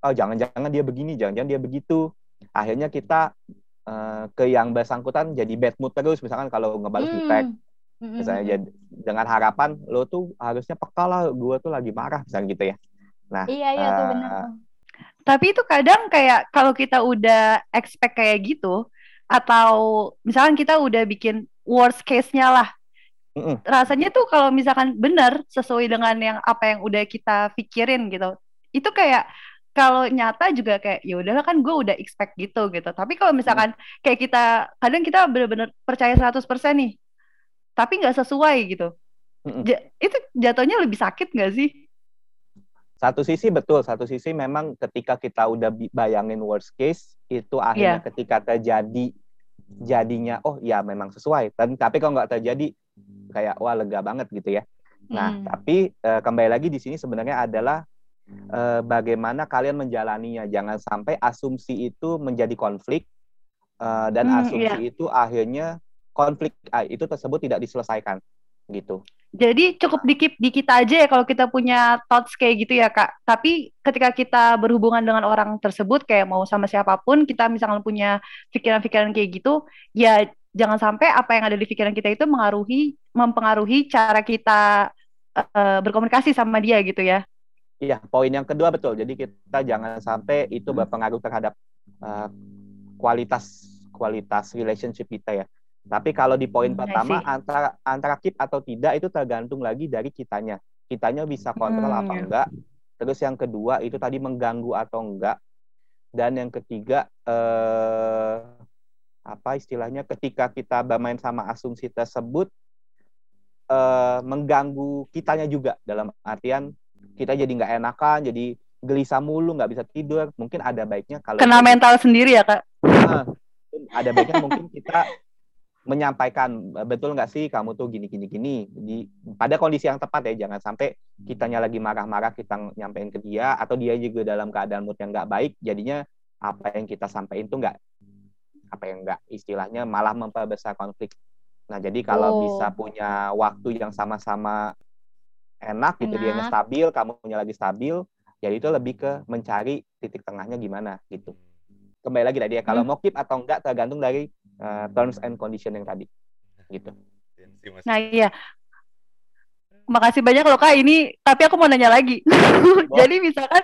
C: oh jangan-jangan dia begini, jangan-jangan dia begitu. Akhirnya kita eh, ke yang bersangkutan jadi bad mood terus misalkan kalau ngebalas
B: Hmm. Hmm,
C: misalnya jadi dengan harapan lo tuh harusnya peka lah gue tuh lagi marah misalnya gitu ya nah
B: Iya iya tuh
C: eh,
B: benar.
A: Tapi itu kadang kayak kalau kita udah expect kayak gitu atau misalkan kita udah bikin worst case-nya lah.
C: Mm-mm.
A: Rasanya tuh kalau misalkan benar sesuai dengan yang apa yang udah kita pikirin gitu. Itu kayak kalau nyata juga kayak ya udahlah kan gue udah expect gitu gitu. Tapi kalau misalkan kayak kita kadang kita bener-bener percaya 100% nih. Tapi nggak sesuai gitu. Ja- itu jatuhnya lebih sakit nggak sih?
C: satu sisi betul satu sisi memang ketika kita udah bayangin worst case itu akhirnya
A: Iya.
C: ketika terjadi jadinya oh ya memang sesuai dan tapi kalau nggak terjadi kayak wah lega banget gitu ya nah
B: Hmm.
C: tapi eh, kembali lagi di sini sebenarnya adalah eh, bagaimana kalian menjalaninya jangan sampai asumsi itu menjadi konflik eh, dan
A: Hmm,
C: asumsi itu akhirnya konflik itu tersebut tidak diselesaikan gitu
A: Jadi cukup dikip di kita aja ya kalau kita punya thoughts kayak gitu ya Kak. Tapi ketika kita berhubungan dengan orang tersebut kayak mau sama siapa pun, kita misalnya punya pikiran-pikiran kayak gitu, ya jangan sampai apa yang ada di pikiran kita itu mengaruhi mempengaruhi cara kita eh, berkomunikasi sama dia gitu ya.
C: Iya, poin yang kedua betul. Jadi kita jangan sampai itu berpengaruh terhadap uh, kualitas kualitas relationship kita ya. Tapi kalau di poin
A: Hmm,
C: pertama antara antara keep atau tidak itu tergantung lagi dari kitanya. Kitanya bisa kontrol
A: Hmm,
C: apa enggak. Terus yang kedua itu tadi mengganggu atau enggak. Dan yang ketiga eh apa istilahnya ketika kita bermain sama asumsi tersebut eh mengganggu kitanya juga dalam artian kita jadi nggak enakan, jadi gelisah mulu, nggak bisa tidur, mungkin ada baiknya kalau
A: Kena mental sendiri ya kak?
C: Nah, ada baiknya mungkin kita menyampaikan betul nggak sih kamu tuh gini gini gini? Di pada kondisi yang tepat ya jangan sampai kitanya lagi marah-marah kita nyampein ke dia atau dia juga dalam keadaan mood yang nggak baik jadinya apa yang kita sampaikan tuh nggak apa yang nggak istilahnya malah memperbesar konflik. Nah jadi kalau
B: Oh.
C: bisa punya waktu yang sama-sama enak gitu
B: Enak.
C: dianya stabil kamunya lagi stabil jadi itu lebih ke mencari titik tengahnya gimana gitu. Kembali lagi tadi ya kalau mau keep atau enggak tergantung dari uh, terms and condition yang tadi gitu
A: Nah iya. Makasih banyak loh kak ini, tapi aku mau nanya lagi. [laughs] Jadi misalkan,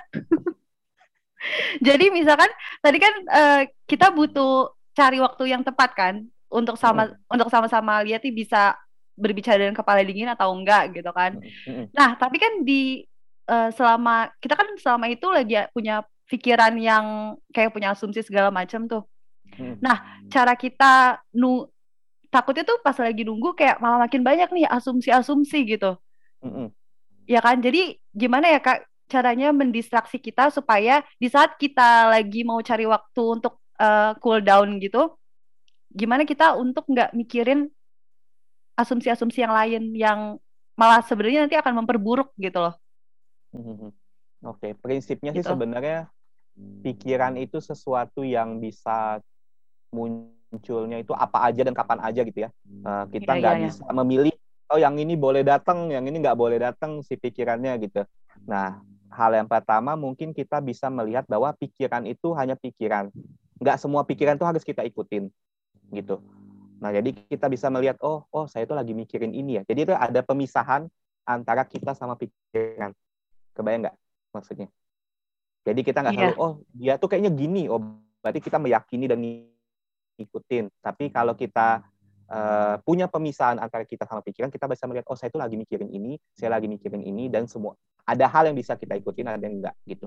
A: [laughs] jadi misalkan tadi kan eh, kita butuh cari waktu yang tepat kan untuk sama untuk sama-sama lihat nih bisa berbicara dengan kepala dingin atau enggak gitu kan.
C: Mm-mm.
A: Nah tapi kan di eh, selama kita kan selama itu lagi punya pikiran yang kayak punya asumsi segala macam tuh.
C: Mm.
A: Cara kita nu takutnya tuh pas lagi nunggu kayak malah makin banyak nih asumsi-asumsi gitu.
C: Mm-mm.
A: Ya kan? Jadi gimana ya Kak caranya mendistraksi kita supaya di saat kita lagi mau cari waktu untuk eh, cool down gitu, gimana kita untuk nggak mikirin asumsi-asumsi yang lain yang malah sebenarnya nanti akan memperburuk gitu loh.
C: Mhm. Oke, prinsipnya sih
A: Gitu.
C: sebenarnya pikiran itu sesuatu yang bisa munculnya itu apa aja dan kapan aja gitu ya. Eh, kita
A: Iya,
C: nggak
A: iya, iya.
C: bisa memilih oh yang ini boleh datang, yang ini nggak boleh datang si pikirannya gitu. Nah, hal yang pertama mungkin kita bisa melihat bahwa pikiran itu hanya pikiran. Nggak semua pikiran itu harus kita ikutin gitu. Nah, jadi kita bisa melihat oh, oh saya itu lagi mikirin ini ya. Jadi itu ada pemisahan antara kita sama pikiran. Kebayang nggak maksudnya? Jadi kita nggak
A: Iya.
C: selalu, oh dia tuh kayaknya gini, oh berarti kita meyakini dan ngikutin. Tapi kalau kita eh, punya pemisahan antara kita sama pikiran, kita bisa melihat, oh saya tuh lagi mikirin ini, saya lagi mikirin ini, dan semua ada hal yang bisa kita ikutin, ada yang enggak gitu.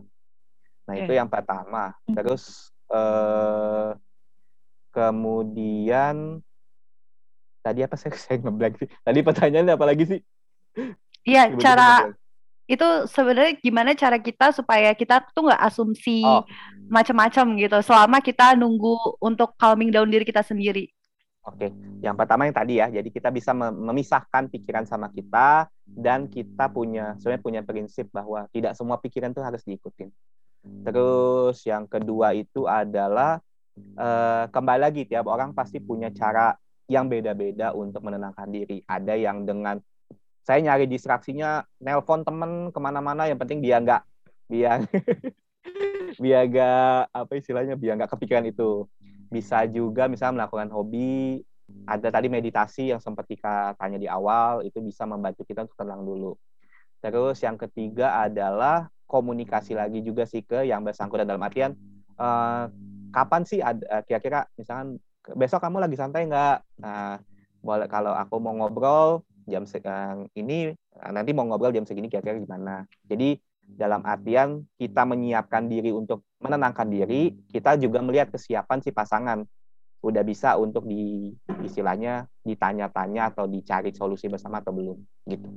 C: Nah itu yang pertama. Terus eh, kemudian tadi apa saya [laughs] saya ngeblank sih. Tadi pertanyaannya apa lagi sih?
A: Iya, cara. Itu sebenarnya gimana cara kita supaya kita tuh nggak asumsi
C: Oh.
A: macam-macam gitu selama kita nunggu untuk calming down diri kita sendiri.
C: Oke, yang pertama yang tadi ya, jadi kita bisa mem- memisahkan pikiran sama kita dan kita punya sebenarnya punya prinsip bahwa tidak semua pikiran itu harus diikutin. Terus yang kedua itu adalah eh, kembali lagi tiap orang pasti punya cara yang beda-beda untuk menenangkan diri. Ada yang dengan saya nyari distraksinya nelpon temen ke mana-mana, yang penting dia nggak biar biar [laughs] nggak apa istilahnya biar nggak kepikiran itu. Bisa juga misalnya melakukan hobi ada tadi meditasi yang sempat Tika tanya di awal itu bisa membantu kita untuk tenang dulu. Terus yang ketiga adalah komunikasi lagi juga sih ke yang bersangkutan dalam artian eh, kapan sih ada eh, kira-kira misalkan besok kamu lagi santai nggak? Nah boleh kalau aku mau ngobrol jam se- eh, ini eh, nanti mau ngobrol jam segini kira-kira gimana. Jadi dalam artian kita menyiapkan diri untuk menenangkan diri, kita juga melihat kesiapan si pasangan. Udah bisa untuk di istilahnya ditanya-tanya atau dicari solusi bersama atau belum gitu.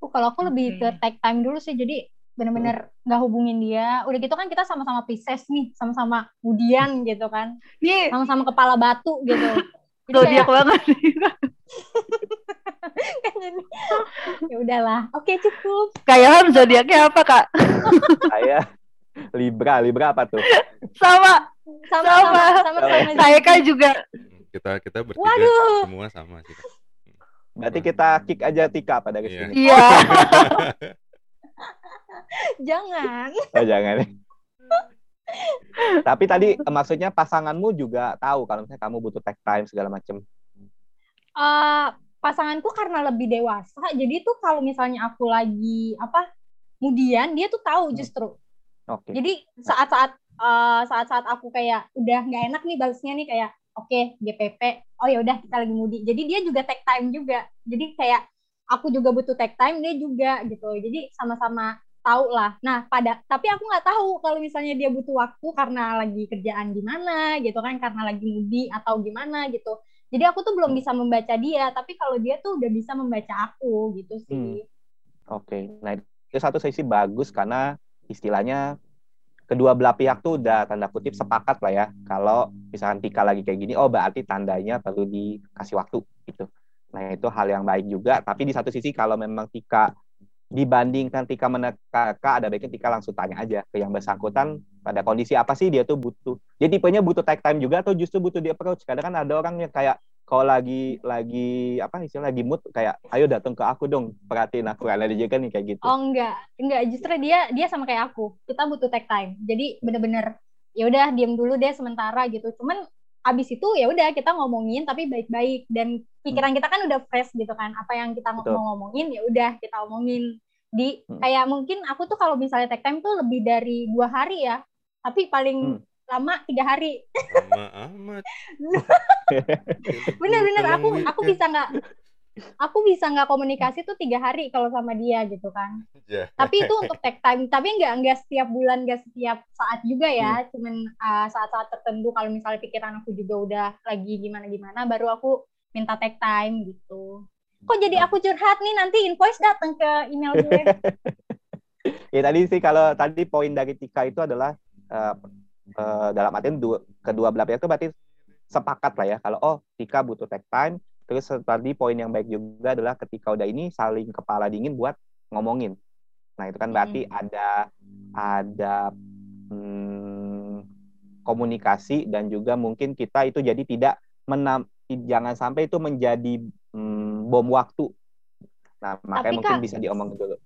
B: Oh, kalau aku lebih ke take time dulu sih. Jadi bener-bener nggak hubungin dia. Udah gitu kan kita sama-sama Pisces nih sama-sama Mudian gitu kan.
A: Nih,
B: sama-sama kepala batu gitu. Jadi kayak-
A: banget. [laughs]
B: ya udahlah oke cukup
A: Kayak Ham zodiaknya apa kak?
C: Saya Libra, Libra apa tuh?
A: Sama.
B: sama
A: Sama.
B: sama sama, sama,
A: Saya kan juga.
D: kita kita bertiga
B: Waduh.
D: semua sama sih.
C: Berarti kita kick aja Tika pada dari
D: Iya.
C: sini.
A: Iya. [laughs]
B: jangan
C: Oh, jangan. Tapi tadi eh, maksudnya pasanganmu juga tahu kalau misalnya kamu butuh take time segala macam.
B: Eh, pasanganku karena lebih dewasa jadi tuh kalau misalnya aku lagi apa Mudian dia tuh tahu justru
C: Oke.
B: Jadi saat-saat eh, saat-saat aku kayak udah nggak enak nih balasnya nih kayak oke GPP oh ya udah kita lagi mudi. Jadi dia juga take time juga. Jadi kayak aku juga butuh take time dia juga gitu. Jadi sama-sama tahu lah. Nah pada tapi aku nggak tahu kalau misalnya dia butuh waktu karena lagi kerjaan gimana gitu kan karena lagi mudi atau gimana gitu. Jadi aku tuh belum bisa membaca dia. Tapi kalau dia tuh udah bisa membaca aku gitu sih.
C: Oke. Nah, itu satu sisi bagus karena istilahnya kedua belah pihak tuh udah tanda kutip sepakat lah ya kalau misalkan Tika lagi kayak gini oh berarti tandanya perlu dikasih waktu gitu nah itu hal yang baik juga tapi di satu sisi kalau memang Tika dibandingkan Tika meneka ada baiknya Tika langsung tanya aja ke yang bersangkutan pada kondisi apa sih dia tuh butuh dia tipenya butuh take time juga atau justru butuh di approach kadang kan ada orang yang kayak kalau lagi lagi apa istilah lagi mood kayak ayo datang ke aku dong perhatiin aku ada juga kan nih kayak gitu
B: Oh enggak, enggak justru dia dia sama kayak aku. Kita butuh take time. Jadi bener-bener ya udah diem dulu deh sementara gitu. Cuman abis itu ya udah kita ngomongin tapi baik-baik dan pikiran kita kan udah fresh gitu kan. Apa yang kita
C: Betul.
B: mau ngomongin ya udah kita omongin di
C: Hmm.
B: kayak mungkin aku tuh kalau misalnya take time tuh lebih dari dua hari ya. Tapi paling
C: Hmm.
B: lama tiga hari.
D: Lama amat. [laughs]
B: Bener-bener aku aku
D: kan.
B: bisa nggak aku bisa nggak komunikasi tuh tiga hari kalau sama dia gitu kan.
D: Ya.
B: tapi itu untuk take time tapi nggak nggak setiap bulan nggak setiap saat juga ya cuman uh, saat-saat tertentu kalau misalnya pikiran aku juga udah lagi gimana gimana baru aku minta take time gitu kok jadi aku curhat nih? Nanti invoice datang ke email gue. [laughs]
C: Ya tadi sih kalau tadi poin dari Tika itu adalah eh, eh, dalam artian dua, kedua belah pihak itu berarti sepakat lah ya. Kalau oh Tika butuh take time terus tadi poin yang baik juga adalah ketika udah ini saling kepala dingin buat ngomongin. Nah itu kan berarti ada ada hmm, komunikasi dan juga mungkin kita itu jadi tidak menam jangan sampai itu menjadi hmm, bom waktu. Nah makanya
B: Tapi,
C: mungkin
B: Kak,
C: bisa diomongin dulu.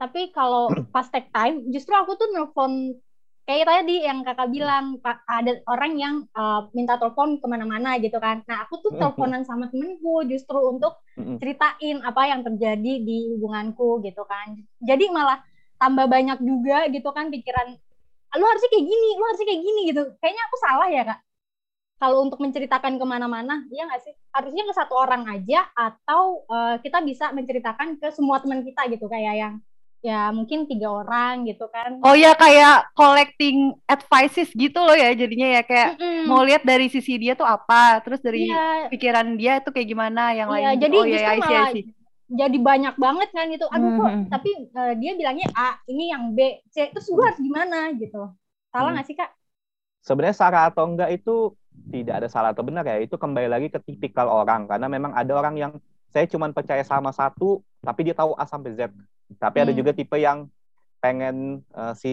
B: tapi kalau [clears throat] pas take time justru aku tuh nelfon kayak tadi yang kakak bilang Pak, ada orang yang uh, minta telepon ke mana-mana gitu kan. Nah aku tuh teleponan sama temenku justru untuk ceritain apa yang terjadi di hubunganku gitu kan. Jadi malah tambah banyak juga gitu kan pikiran lu harusnya kayak gini lu harusnya kayak gini gitu. Kayaknya aku salah ya kak kalau untuk menceritakan ke mana-mana iya nggak sih harusnya ke satu orang aja atau uh, kita bisa menceritakan ke semua teman kita gitu kayak yang ya mungkin tiga orang gitu kan
A: Oh ya kayak collecting advices gitu loh ya jadinya ya kayak
B: Mm-mm.
A: mau lihat dari sisi dia tuh apa, terus dari
B: Iya,
A: pikiran dia tuh kayak gimana yang
B: Iya,
A: lain.
B: jadi
A: oh ya,
B: justru
A: I see, I
B: malah
A: see.
B: jadi banyak banget kan gitu. Aduh kok,
A: Mhm.
B: tapi eh, dia bilangnya A, ini yang B, C, terus gue harus gimana gitu. Salah
C: Hmm.
B: nggak sih kak?
C: sebenarnya salah atau enggak itu tidak ada salah atau benar ya itu kembali lagi ke tipikal orang. Karena memang ada orang yang saya cuma percaya sama satu tapi dia tahu A sampai Z. Tapi ada
B: Hmm.
C: juga tipe yang pengen eh, si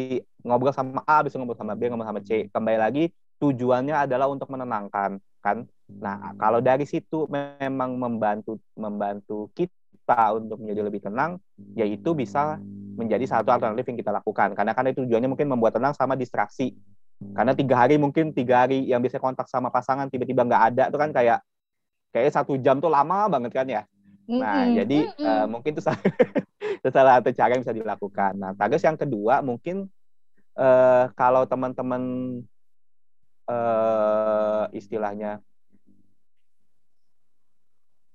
C: ngobrol sama A bisa ngobrol sama B ngobrol sama C. Kembali lagi tujuannya adalah untuk menenangkan kan? Nah kalau dari situ memang membantu membantu kita untuk menjadi lebih tenang yaitu bisa menjadi satu alternatif yang kita lakukan. Karena kan itu tujuannya mungkin membuat tenang sama distraksi karena tiga hari mungkin tiga hari yang bisa kontak sama pasangan tiba-tiba nggak ada tuh kan kayak kayak satu jam tuh lama banget kan ya nah
B: Mm-mm,
C: jadi
B: mm-mm.
C: eh, mungkin itu salah, [laughs] itu salah satu cara yang bisa dilakukan nah terus yang kedua mungkin eh, kalau teman-teman eh, istilahnya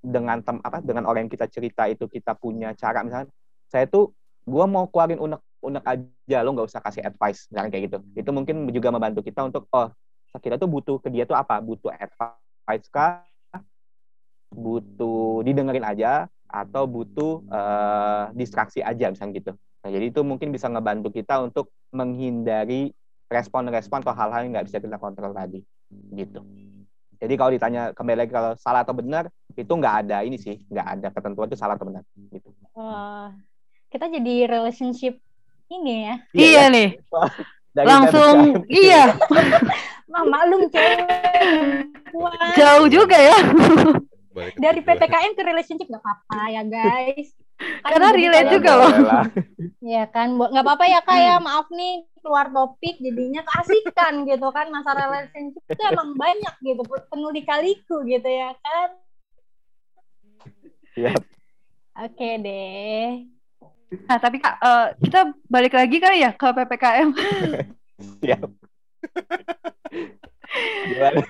C: dengan tem apa dengan orang yang kita cerita itu kita punya cara misalnya saya tuh gua mau keluarin unek-unek aja lo nggak usah kasih advice misalnya kayak gitu. Itu mungkin juga membantu kita untuk oh kita tuh butuh ke dia tuh apa? Butuh advice kah? Butuh didengerin aja atau butuh eh, distraksi aja misalnya gitu. Nah jadi itu mungkin bisa ngebantu kita untuk menghindari respon-respon atau hal-hal yang nggak bisa kita kontrol tadi gitu. Jadi kalau ditanya kembali lagi kalau salah atau benar itu nggak ada ini sih nggak ada ketentuan itu salah atau benar gitu.
B: Wah, kita jadi relationship ini ya.
A: Iya nih, [laughs]
C: Dari
A: langsung
C: PPKM.
A: iya [laughs]
B: Mah maklum cewek. [laughs]
A: Jauh juga ya.
B: Dari. PPKN ke relationship nggak apa-apa ya guys. Kan
A: Karena relate
B: kalian-
A: juga loh.
C: Boleh lah.
B: Ya kan, nggak apa-apa ya kak ya, maaf nih keluar topik jadinya keasikan gitu kan, masa relationship itu emang banyak gitu, penuh dikaliku gitu ya kan.
C: Iya.
B: Oke deh.
A: Nah tapi kak, eh, kita balik lagi kali ya ke ppkm. [laughs]
C: Siap. Gimana?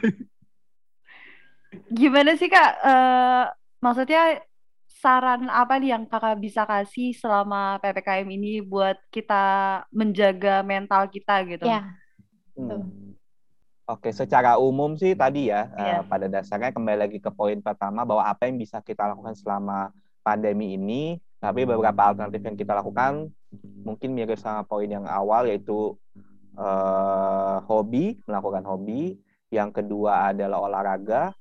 A: Gimana sih kak? Eh, maksudnya saran apa nih yang kakak bisa kasih selama ppkm ini buat kita menjaga mental kita gitu?
B: Ya,
C: Hmm. Oke, secara umum sih tadi ya, eh,
A: Iya.
C: pada dasarnya kembali lagi ke poin pertama bahwa apa yang bisa kita lakukan selama pandemi ini, tapi beberapa alternatif yang kita lakukan mungkin mirip sama poin yang awal yaitu uh, hobi, melakukan hobi. Yang kedua adalah olahraga.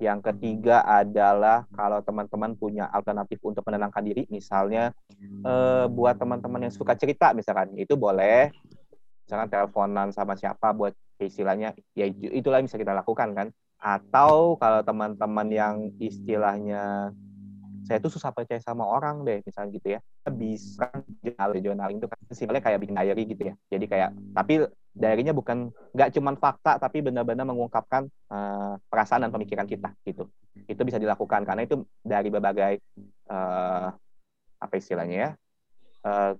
C: Yang ketiga adalah kalau teman-teman punya alternatif untuk menenangkan diri, misalnya uh, buat teman-teman yang suka cerita, misalkan itu boleh. Misalkan teleponan sama siapa buat istilahnya, ya itulah yang bisa kita lakukan kan. Atau kalau teman-teman yang istilahnya saya tuh susah percaya sama orang deh misalnya gitu ya. Bisa jurnal journaling itu kan simpelnya kayak bikin diary gitu ya. Jadi kayak tapi diary-nya bukan nggak cuma fakta tapi benar-benar mengungkapkan uh, perasaan dan pemikiran kita gitu. Itu bisa dilakukan karena itu dari berbagai uh, apa istilahnya ya uh,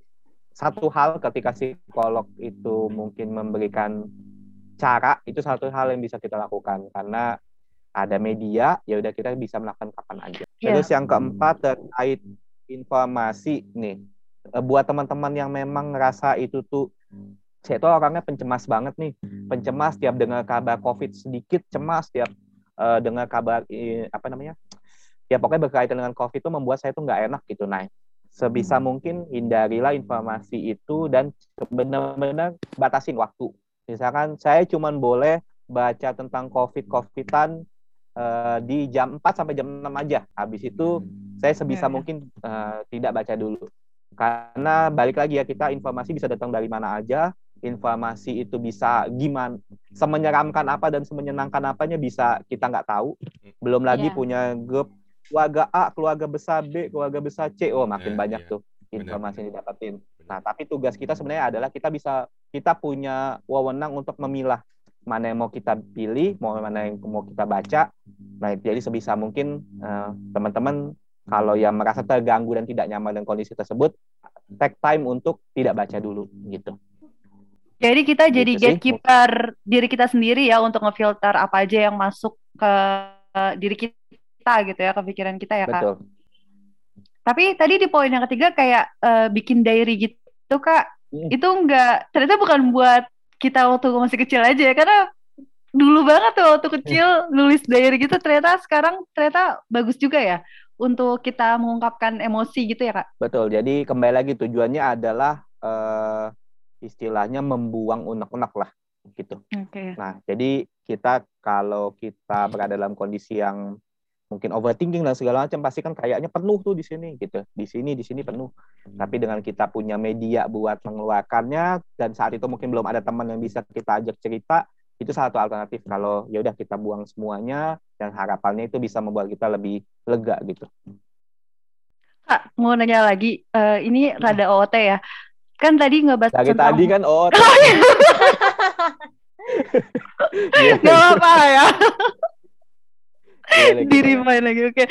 C: satu hal ketika psikolog itu mungkin memberikan cara itu satu hal yang bisa kita lakukan. Karena ada media ya udah kita bisa melakukan kapan aja. Yeah. Terus yang keempat terkait informasi nih. Eh, buat teman-teman yang memang ngerasa itu tuh saya tuh orangnya pencemas banget nih. Pencemas tiap dengar kabar covid sedikit cemas. Tiap uh, dengar kabar apa namanya ya pokoknya berkaitan dengan covid itu membuat saya tuh nggak enak gitu nah sebisa mungkin hindarilah informasi itu dan benar-benar batasin waktu. Misalkan saya cuma boleh baca tentang covid covidan uh, di jam 4 sampai jam 6 aja. Habis itu saya sebisa yeah, iya. mungkin uh, tidak baca dulu. Karena balik lagi ya kita informasi bisa datang dari mana aja, informasi itu bisa gimana, semenyeramkan apa dan semenyenangkan apanya bisa kita nggak tahu. Belum lagi yeah. punya grup keluarga A, keluarga besar B, keluarga besar C, oh makin yeah, banyak yeah. tuh informasi yang didapatin. Nah, tapi tugas kita sebenarnya adalah kita bisa kita punya wewenang untuk memilah mana yang mau kita pilih, mau mana yang mau kita baca. Nah, jadi sebisa mungkin eh, teman-teman kalau yang merasa terganggu dan tidak nyaman dengan kondisi tersebut, take time untuk tidak baca dulu gitu.
A: Jadi kita gitu jadi sih. gatekeeper diri kita sendiri ya untuk ngefilter apa aja yang masuk ke diri kita gitu ya, ke pikiran kita ya, Kak. Betul. Tapi tadi di poin yang ketiga kayak uh, bikin diary gitu, Kak. Hmm. Itu enggak ternyata bukan buat kita waktu masih kecil aja ya karena dulu banget tuh waktu kecil nulis diary gitu ternyata sekarang ternyata bagus juga ya untuk kita mengungkapkan emosi gitu ya kak.
C: Betul. Jadi kembali lagi tujuannya adalah uh, istilahnya membuang unek-unek lah gitu. Okay. Nah jadi kita kalau kita berada dalam kondisi yang mungkin overthinking dan segala macam pasti kan kayaknya penuh tuh di sini gitu. Di sini di sini penuh. Tapi dengan kita punya media buat mengeluarkannya dan saat itu mungkin belum ada teman yang bisa kita ajak cerita itu satu alternatif. Kalau ya udah kita buang semuanya dan harapannya itu bisa membuat kita lebih lega gitu.
A: Kak, mau nanya lagi, uh, ini rada OOT ya. Kan tadi ngebahas
C: Dari tentang... tadi kan OOT. [laughs] [laughs]
A: Gak apa-apa ya. Di remind lagi oke. Okay.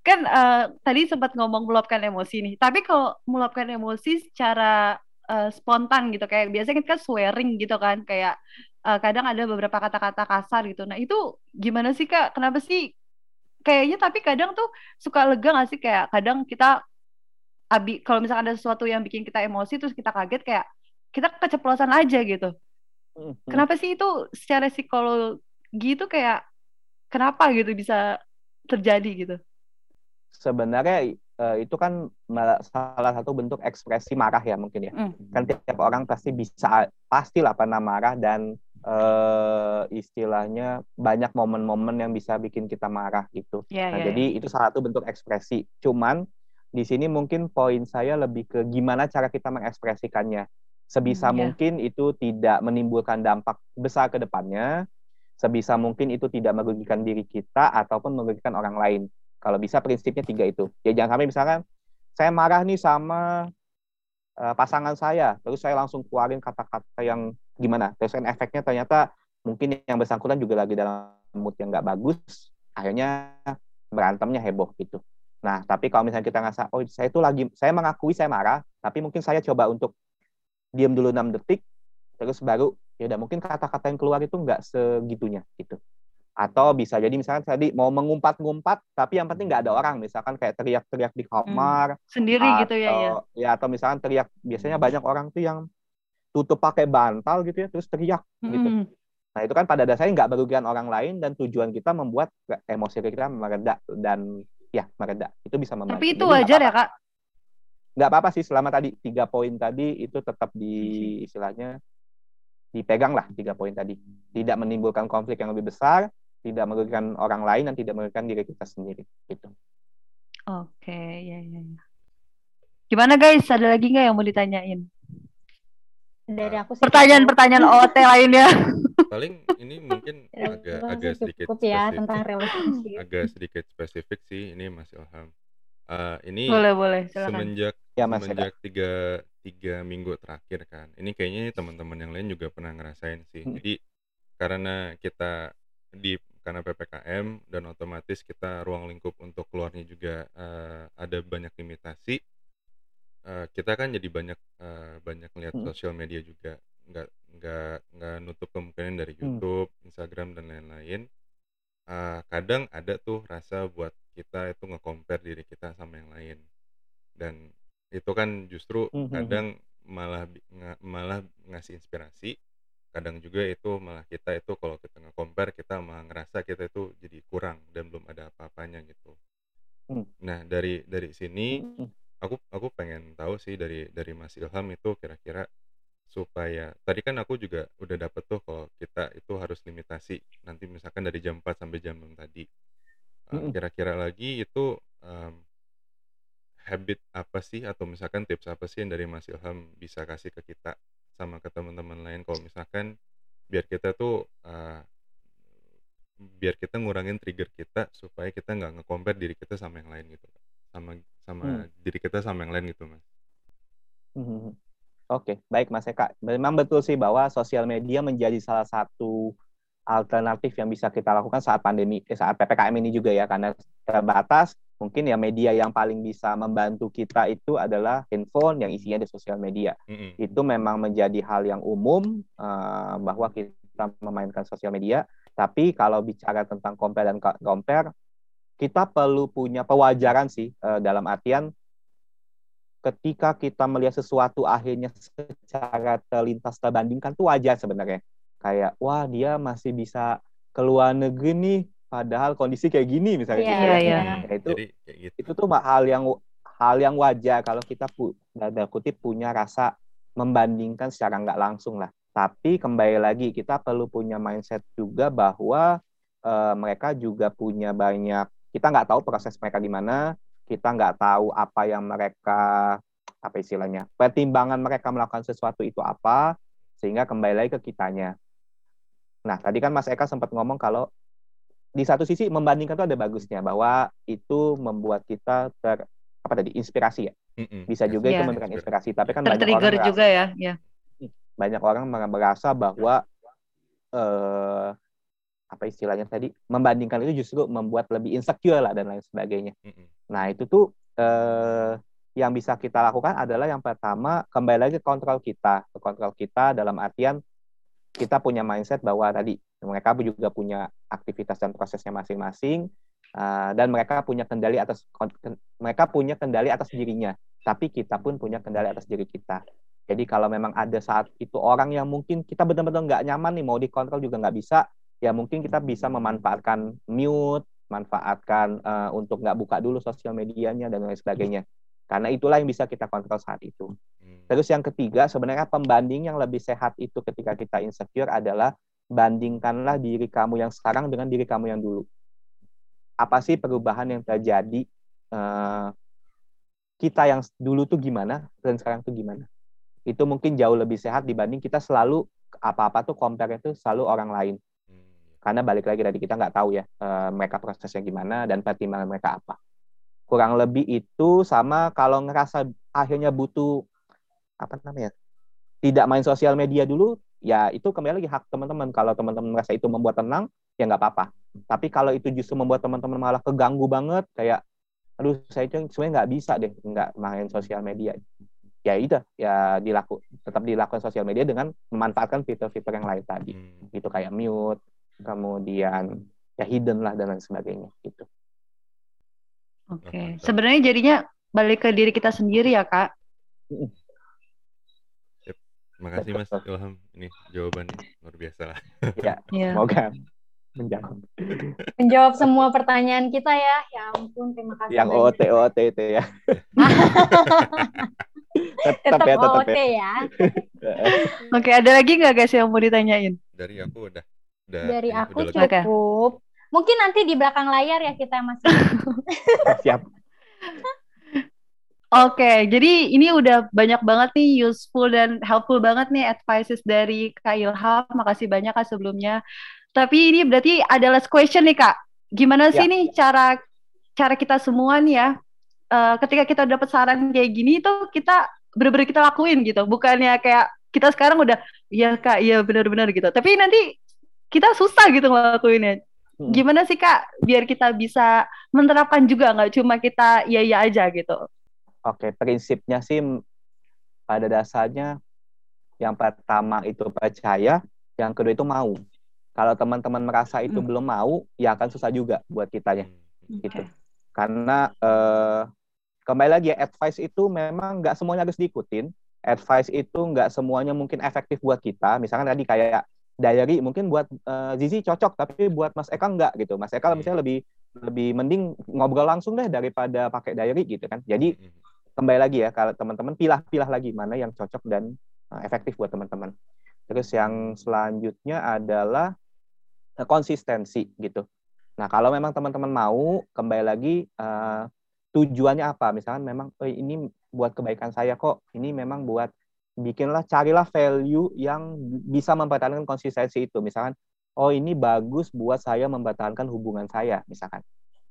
A: kan uh, tadi sempat ngomong meluapkan emosi nih. Tapi kalau meluapkan emosi secara uh, spontan gitu kayak biasanya kita kan swearing gitu kan kayak uh, kadang ada beberapa kata-kata kasar gitu. Nah itu gimana sih kak? Kenapa sih? Kayaknya tapi kadang tuh suka lega gak sih? Kayak kadang kita abi kalau misalkan ada sesuatu yang bikin kita emosi terus kita kaget kayak kita keceplosan aja gitu. Mm-hmm. kenapa sih itu secara psikologi itu kayak kenapa gitu bisa terjadi gitu?
C: Sebenarnya uh, itu kan salah satu bentuk ekspresi marah ya mungkin ya. Mm. Kan tiap orang pasti bisa pastilah pernah marah dan uh, istilahnya banyak momen-momen yang bisa bikin kita marah gitu. Yeah, nah, yeah, jadi yeah. itu salah satu bentuk ekspresi. Cuman di sini mungkin poin saya lebih ke gimana cara kita mengekspresikannya. Sebisa mm, yeah. mungkin itu tidak menimbulkan dampak besar ke depannya, sebisa mungkin itu tidak merugikan diri kita ataupun merugikan orang lain. Kalau bisa prinsipnya tiga itu. Ya jangan sampai misalkan saya marah nih sama uh, pasangan saya, terus saya langsung keluarin kata-kata yang gimana. Terus kan efeknya ternyata mungkin yang bersangkutan juga lagi dalam mood yang nggak bagus, akhirnya berantemnya heboh gitu. Nah, tapi kalau misalnya kita ngerasa, oh saya itu lagi, saya mengakui saya marah, tapi mungkin saya coba untuk diam dulu 6 detik, terus baru ya udah mungkin kata-kata yang keluar itu nggak segitunya gitu. Atau bisa jadi misalnya tadi mau mengumpat-ngumpat tapi yang penting nggak ada orang. Misalkan kayak teriak-teriak di kamar
A: hmm, sendiri atau, gitu ya ya?
C: ya atau misalkan teriak biasanya banyak orang tuh yang tutup pakai bantal gitu ya terus teriak gitu. hmm. gitu nah itu kan pada dasarnya nggak merugikan orang lain dan tujuan kita membuat emosi kita mereda dan ya mereda. Itu bisa membantu
A: tapi itu wajar ya kak?
C: Nggak apa-apa sih selama tadi tiga poin tadi itu tetap di istilahnya dipegang lah tiga poin tadi. Tidak menimbulkan konflik yang lebih besar tidak merugikan orang lain dan tidak merugikan diri kita sendiri gitu.
A: Oke ya ya ya. Gimana guys? Ada lagi nggak yang mau ditanyain?
B: Dari aku sih
A: pertanyaan-pertanyaan OT lainnya. [laughs]
D: Paling ini mungkin
B: Ya,
D: agak agak sedikit
B: cukup ya
D: spesifik.
B: tentang relationship. [laughs]
D: Agak sedikit spesifik sih ini Mas Ilham. Eh, ini
A: boleh boleh silakan.
D: semenjak
C: ya mas
D: semenjak tiga tiga minggu terakhir kan ini kayaknya teman-teman yang lain juga pernah ngerasain sih
C: Hmm.
D: jadi karena kita di karena ppkm dan otomatis kita ruang lingkup untuk keluarnya juga eh, ada banyak limitasi Eh, kita kan jadi banyak eh, banyak lihat
C: Hmm.
D: sosial media juga nggak nggak nggak nutup kemungkinan dari
C: Hmm.
D: YouTube Instagram dan lain-lain Eh, kadang ada tuh rasa buat kita itu nge-compare diri kita sama yang lain dan itu kan justru
C: Mhm.
D: kadang malah bi- nga- malah ngasih inspirasi kadang juga itu malah kita itu kalau kita nge-compare kita malah ngerasa kita itu jadi kurang dan belum ada apa-apanya gitu
C: Hmm.
D: nah dari dari sini
C: Mm-mm.
D: aku aku pengen tahu sih dari dari Mas Ilham itu kira-kira supaya tadi kan aku juga udah dapet tuh kalau kita itu harus limitasi nanti misalkan dari jam 4 sampai jam 6 tadi Uh,
C: Mm-mm.
D: kira-kira lagi itu um, habit apa sih atau misalkan tips apa sih yang dari Mas Ilham bisa kasih ke kita sama ke teman-teman lain kalau misalkan biar kita tuh uh, biar kita ngurangin trigger kita supaya kita nggak nge-compare diri kita sama yang lain gitu sama sama
C: Hmm.
D: diri kita sama yang lain gitu mas
C: Mhm. Oke, baik Mas Eka. Memang betul sih bahwa sosial media menjadi salah satu alternatif yang bisa kita lakukan saat pandemi, eh, saat PPKM ini juga ya, karena terbatas. Mungkin ya media yang paling bisa membantu kita itu adalah handphone yang isinya di sosial media.
D: Mm-mm.
C: Itu memang menjadi hal yang umum eh, bahwa kita memainkan sosial media. Tapi kalau bicara tentang compare dan co- compare, kita perlu punya pewajaran sih eh, dalam artian ketika kita melihat sesuatu akhirnya secara terlintas terbandingkan tuh wajar sebenarnya. Kayak wah dia masih bisa keluar negeri nih padahal kondisi kayak gini misalnya
B: Iya,
C: gitu ya.
A: iya.
C: Ya, itu
D: jadi kayak gitu
C: itu tuh hal yang hal yang wajar kalau kita pu, tanda kutip punya rasa membandingkan secara nggak langsung lah. Tapi kembali lagi kita perlu punya mindset juga bahwa eh, mereka juga punya banyak kita nggak tahu proses mereka gimana, kita nggak tahu apa yang mereka apa istilahnya pertimbangan mereka melakukan sesuatu itu apa sehingga kembali lagi ke kitanya. Nah tadi kan Mas Eka sempat ngomong kalau di satu sisi membandingkan itu ada bagusnya bahwa itu membuat kita ter apa tadi inspirasi ya? Bisa juga itu
A: Iya.
C: memberikan inspirasi tapi kan banyak orang merasa,
A: juga ya ya
C: banyak orang merasa bahwa eh apa istilahnya tadi membandingkan itu justru membuat lebih insecure lah dan lain sebagainya. Nah itu tuh eh yang bisa kita lakukan adalah yang pertama kembali lagi ke kontrol kita. Ke kontrol kita dalam artian kita punya mindset bahwa tadi mereka juga punya aktivitas dan prosesnya masing-masing uh, dan mereka punya kendali atas mereka punya kendali atas dirinya. Tapi kita pun punya kendali atas diri kita. Jadi kalau memang ada saat itu orang yang mungkin kita benar-benar nggak nyaman nih mau dikontrol juga nggak bisa ya mungkin kita bisa memanfaatkan mute manfaatkan uh, untuk nggak buka dulu sosial medianya dan lain sebagainya. Karena itulah yang bisa kita kontrol saat itu.
D: Mm.
C: Terus yang ketiga, sebenarnya pembanding yang lebih sehat itu ketika kita insecure adalah bandingkanlah diri kamu yang sekarang dengan diri kamu yang dulu. Apa sih perubahan yang terjadi? eh, kita yang dulu tuh gimana dan sekarang tuh gimana? Itu mungkin jauh lebih sehat dibanding kita selalu apa-apa tuh compare itu selalu orang lain.
D: Mm.
C: Karena balik lagi tadi kita nggak tahu ya eh, mereka prosesnya gimana dan pertimbangan mereka apa. Kurang lebih itu sama kalau ngerasa akhirnya butuh apa namanya tidak main sosial media dulu ya itu kembali lagi hak teman-teman. Kalau teman-teman merasa itu membuat tenang ya nggak apa-apa. Tapi kalau itu justru membuat teman-teman malah keganggu banget kayak aduh saya tuh sebenarnya nggak bisa deh nggak main sosial media. Ya itu ya dilaku tetap dilakukan sosial media dengan memanfaatkan fitur-fitur yang lain tadi.
D: Mm.
C: itu kayak mute kemudian ya hidden lah dan lain sebagainya gitu.
A: Oke.
D: Mantap.
A: sebenarnya jadinya balik ke diri kita sendiri ya kak
D: Makasih Mas
C: Betul.
D: Ilham ini jawabannya luar biasa lah
C: ya [laughs]
A: Iya.
C: semoga menjawab.
B: Menjawab semua pertanyaan kita ya. Ya ampun, terima kasih.
C: Yang
B: banyak.
C: OT OT itu ya. [laughs] tetap
B: Tetap
C: ya, tetap
B: OT
C: ya.
B: ya. [laughs]
A: Oke, ada lagi nggak guys yang mau ditanyain?
D: Dari aku udah. udah
B: Dari
D: ya,
B: aku
D: udah
B: cukup. Mungkin nanti di belakang layar ya kita masih.
C: Siap.
A: Oke, jadi ini udah banyak banget nih useful dan helpful banget nih advices dari Kak Ilham. Makasih banyak Kak sebelumnya. Tapi ini berarti ada last question nih Kak. Gimana sih
C: Ya.
A: nih cara cara kita semua nih ya, eh, ketika kita dapat saran kayak gini tuh kita bener-bener kita lakuin gitu. Bukannya kayak kita sekarang udah, iya Kak, iya benar-benar gitu. Tapi nanti kita susah gitu ngelakuinnya.
C: Hmm.
A: Gimana sih Kak, biar kita bisa menerapkan juga nggak cuma kita iya-iya aja gitu.
C: Oke, prinsipnya sih pada dasarnya yang pertama itu percaya, yang kedua itu mau. Kalau teman-teman merasa itu
A: Hmm.
C: belum mau, ya akan susah juga buat kitanya
D: Hmm.
C: gitu. Karena eh, kembali lagi ya, advice itu memang nggak semuanya harus diikutin. Advice itu nggak semuanya mungkin efektif buat kita. Misalkan tadi kayak diary mungkin buat eh, Zizi cocok, tapi buat Mas Eka nggak gitu. Mas Eka
D: Hmm.
C: misalnya lebih lebih mending ngobrol langsung deh daripada pakai diary gitu kan. Jadi
D: Hmm.
C: Kembali lagi ya kalau teman-teman pilah-pilah lagi mana yang cocok dan uh, efektif buat teman-teman. Terus yang selanjutnya adalah konsistensi gitu. Nah kalau memang teman-teman mau kembali lagi uh, tujuannya apa? Misalkan memang oh, ini buat kebaikan saya kok. Ini memang buat bikinlah carilah value yang bisa mempertahankan konsistensi itu. Misalkan oh ini bagus buat saya mempertahankan hubungan saya misalkan.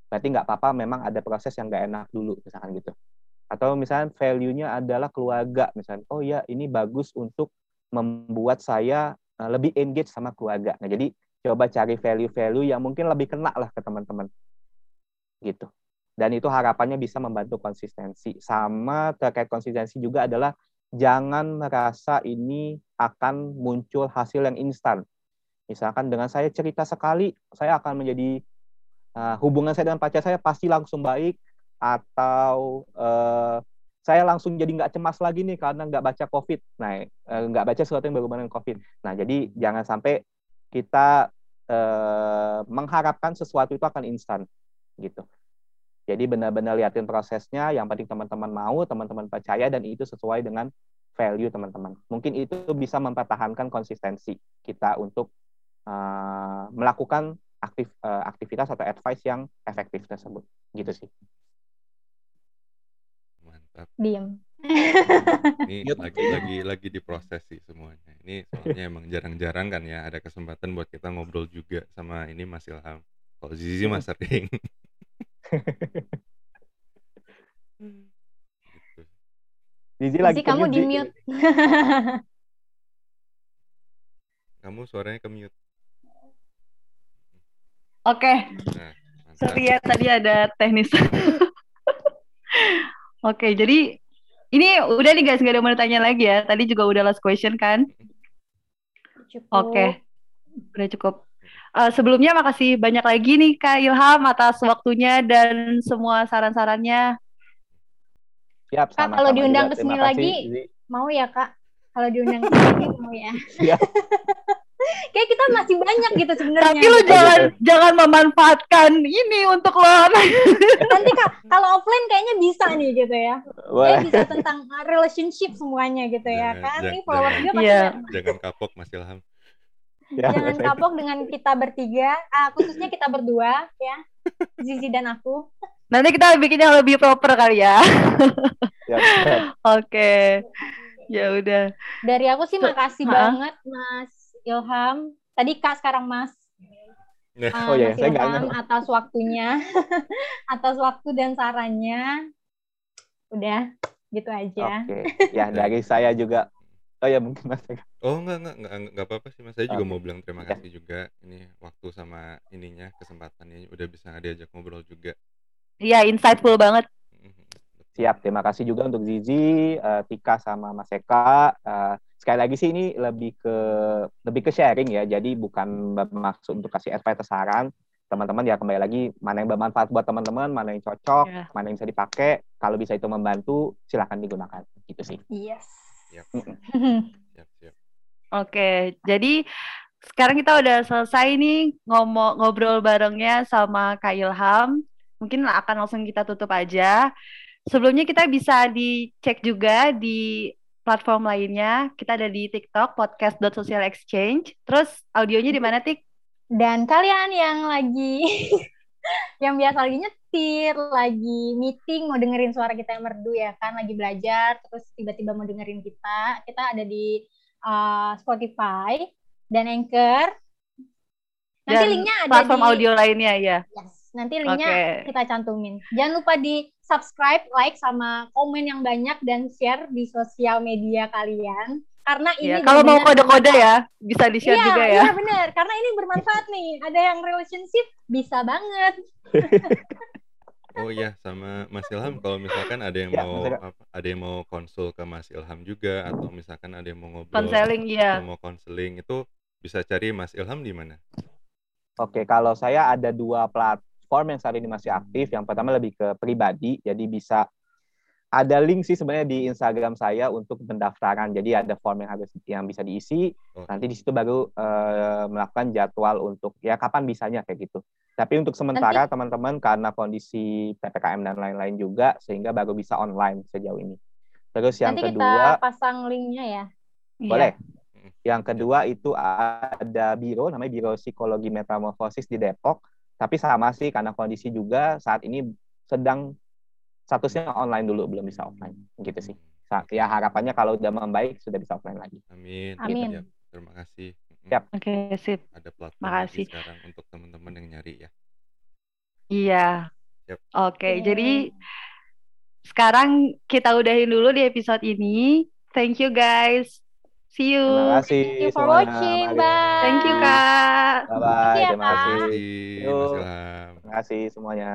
C: Berarti nggak apa-apa memang ada proses yang nggak enak dulu misalkan gitu atau misalnya value-nya adalah keluarga misalnya oh ya ini bagus untuk membuat saya uh, lebih engage sama keluarga. Nah jadi coba cari value-value yang mungkin lebih kena lah ke teman-teman. Gitu. Dan itu harapannya bisa membantu konsistensi. Sama terkait konsistensi juga adalah jangan merasa ini akan muncul hasil yang instan. Misalkan dengan saya cerita sekali saya akan menjadi uh, hubungan saya dengan pacar saya pasti langsung baik atau eh, saya langsung jadi nggak cemas lagi nih karena nggak baca COVID. Nah, eh, nggak baca sesuatu yang berhubungan dengan COVID. Nah, jadi jangan sampai kita eh, mengharapkan sesuatu itu akan instan, gitu. Jadi benar-benar liatin prosesnya. Yang penting teman-teman mau, teman-teman percaya, dan itu sesuai dengan value teman-teman. Mungkin itu bisa mempertahankan konsistensi kita untuk eh, melakukan aktif, eh, aktivitas atau advice yang efektif tersebut, gitu sih.
B: Diem.
D: Ini
C: Yep.
D: lagi lagi lagi diproses sih semuanya. Ini soalnya emang jarang-jarang kan ya ada kesempatan buat kita ngobrol juga sama ini Mas Ilham. Kalau Zizi mah sering. gitu.
C: Zizi lagi
B: Zizi, kamu di mute. [laughs]
D: Kamu suaranya ke mute.
A: Oke,
D: Nah, mantap.
A: sorry ya tadi ada teknis. [laughs] Oke, jadi ini udah nih guys, nggak ada mau tanya lagi ya. Tadi juga udah last question kan?
B: Cukup.
A: Oke, udah cukup. Eh, sebelumnya makasih banyak lagi nih Kak Ilham atas waktunya dan semua saran-sarannya.
C: Siap,
B: Kak,
C: sama-sama
B: kalau diundang ke sini
C: kasih,
B: lagi,
C: Zizi.
B: Mau ya kak? Kalau diundang ke sini mau ya. [laughs]
C: Siap. [laughs]
B: Kayak kita masih banyak gitu sebenarnya.
A: Tapi lu jangan jangan memanfaatkan ini untuk lo. [laughs]
B: Nanti kak, kalau offline kayaknya bisa nih gitu ya. Kayak bisa tentang uh, relationship semuanya gitu ya
D: Jangan-
B: kan. Ini followers dia pasti
A: Iya.
B: banyak.
D: Jangan kapok Mas Ilham.
C: Ya,
B: Jangan kapok dengan kita bertiga, ah, khususnya kita berdua ya, Zizi dan aku.
A: Nanti kita bikin yang lebih proper kali ya.
C: Siap. [laughs]
A: Oke. Ya udah.
B: Dari aku sih makasih
A: Ha-ha.
B: banget Mas Ilham. Tadi Kak sekarang Mas. Ah,
C: Oh iya,
B: Mas
C: saya
B: Ilham atas waktunya, [laughs] atas waktu dan sarannya. Udah, gitu aja.
C: Oke. Ya, dari saya juga. Oh ya, mungkin Mas Eka.
D: Oh enggak enggak enggak enggak apa-apa sih Mas. Saya juga
C: Oke.
D: mau bilang terima
C: Ya.
D: kasih juga ini waktu sama ininya kesempatannya udah bisa diajak ngobrol juga.
A: Iya, insightful banget.
D: Mhm. Betul.
C: Siap, terima kasih juga untuk Zizi, eh, Tika sama Mas Eka. Eh, sekali lagi sih ini lebih ke lebih ke sharing ya. Jadi bukan bermaksud untuk kasih advice atau saran. Teman-teman ya kembali lagi mana yang bermanfaat buat teman-teman, mana yang cocok,
A: Ya.
C: mana yang bisa dipakai. Kalau bisa itu membantu, silahkan digunakan. Gitu sih.
B: Yes.
C: Mm-mm. [laughs]
D: siap, siap.
A: Oke, jadi sekarang kita udah selesai nih ngomong ngobrol barengnya sama Kak Ilham. Mungkin akan langsung kita tutup aja. Sebelumnya kita bisa dicek juga di platform lainnya. Kita ada di TikTok podcast.socialexchange. Terus audionya di mana, Tik?
B: Dan kalian yang lagi [laughs] yang biasa lagi nyetir, lagi meeting, mau dengerin suara kita yang merdu ya kan, lagi belajar, terus tiba-tiba mau dengerin kita, kita ada di uh, Spotify dan Anchor. Nanti
A: Dan
B: linknya ada
A: platform
B: di
A: audio lainnya ya.
B: Yes, nanti linknya
A: Oke.
B: kita cantumin. Jangan lupa di subscribe, like, sama komen yang banyak dan share di sosial media kalian. Karena ini
A: Iya, kalau mau kode-kode ya, bisa di-share
B: Iya,
A: juga ya.
B: iya benar. Karena ini bermanfaat nih. Ada yang relationship bisa banget. [laughs]
D: Oh iya, sama Mas Ilham kalau misalkan ada yang
C: Ya,
D: mau
C: Ilham.
D: apa, ada yang mau konsul ke Mas Ilham juga atau misalkan ada yang mau ngobrol
A: Konseling iya.
D: atau mau konseling itu bisa cari Mas Ilham di mana?
C: Oke, kalau saya ada dua platform yang saat ini masih aktif. Yang pertama lebih ke pribadi, jadi bisa ada link sih sebenarnya di Instagram saya untuk pendaftaran. Jadi ada form yang harus yang bisa diisi. Nanti di situ baru eh, melakukan jadwal untuk ya kapan bisanya kayak gitu. Tapi untuk sementara teman-teman karena kondisi ppkm dan lain-lain juga sehingga baru bisa online sejauh ini. Terus yang
B: Nanti
C: kedua
B: kita pasang linknya ya.
A: Iya.
C: boleh. Yang kedua itu ada biro namanya Biro Psikologi Metamorfosis di Depok. Tapi sama sih karena kondisi juga saat ini sedang statusnya online dulu belum bisa offline gitu sih. Ya harapannya kalau udah membaik sudah bisa offline lagi.
D: Amin.
B: Amin.
D: Ya, terima kasih.
C: Siap.
A: Oke, sip.
D: Ada platform
A: Makasih.
D: sekarang untuk teman-teman yang nyari ya.
A: Iya.
D: Yap.
A: Oke,
B: Iya.
A: jadi sekarang kita udahin dulu di episode ini. Thank you guys. See you.
C: Terima kasih
B: Thank you for watching.
C: Mari.
B: Bye.
A: Thank you, Kak.
C: Bye bye.
B: Thank you ya,
C: Terima kasih.
D: Terima kasih.
C: Terima kasih semuanya.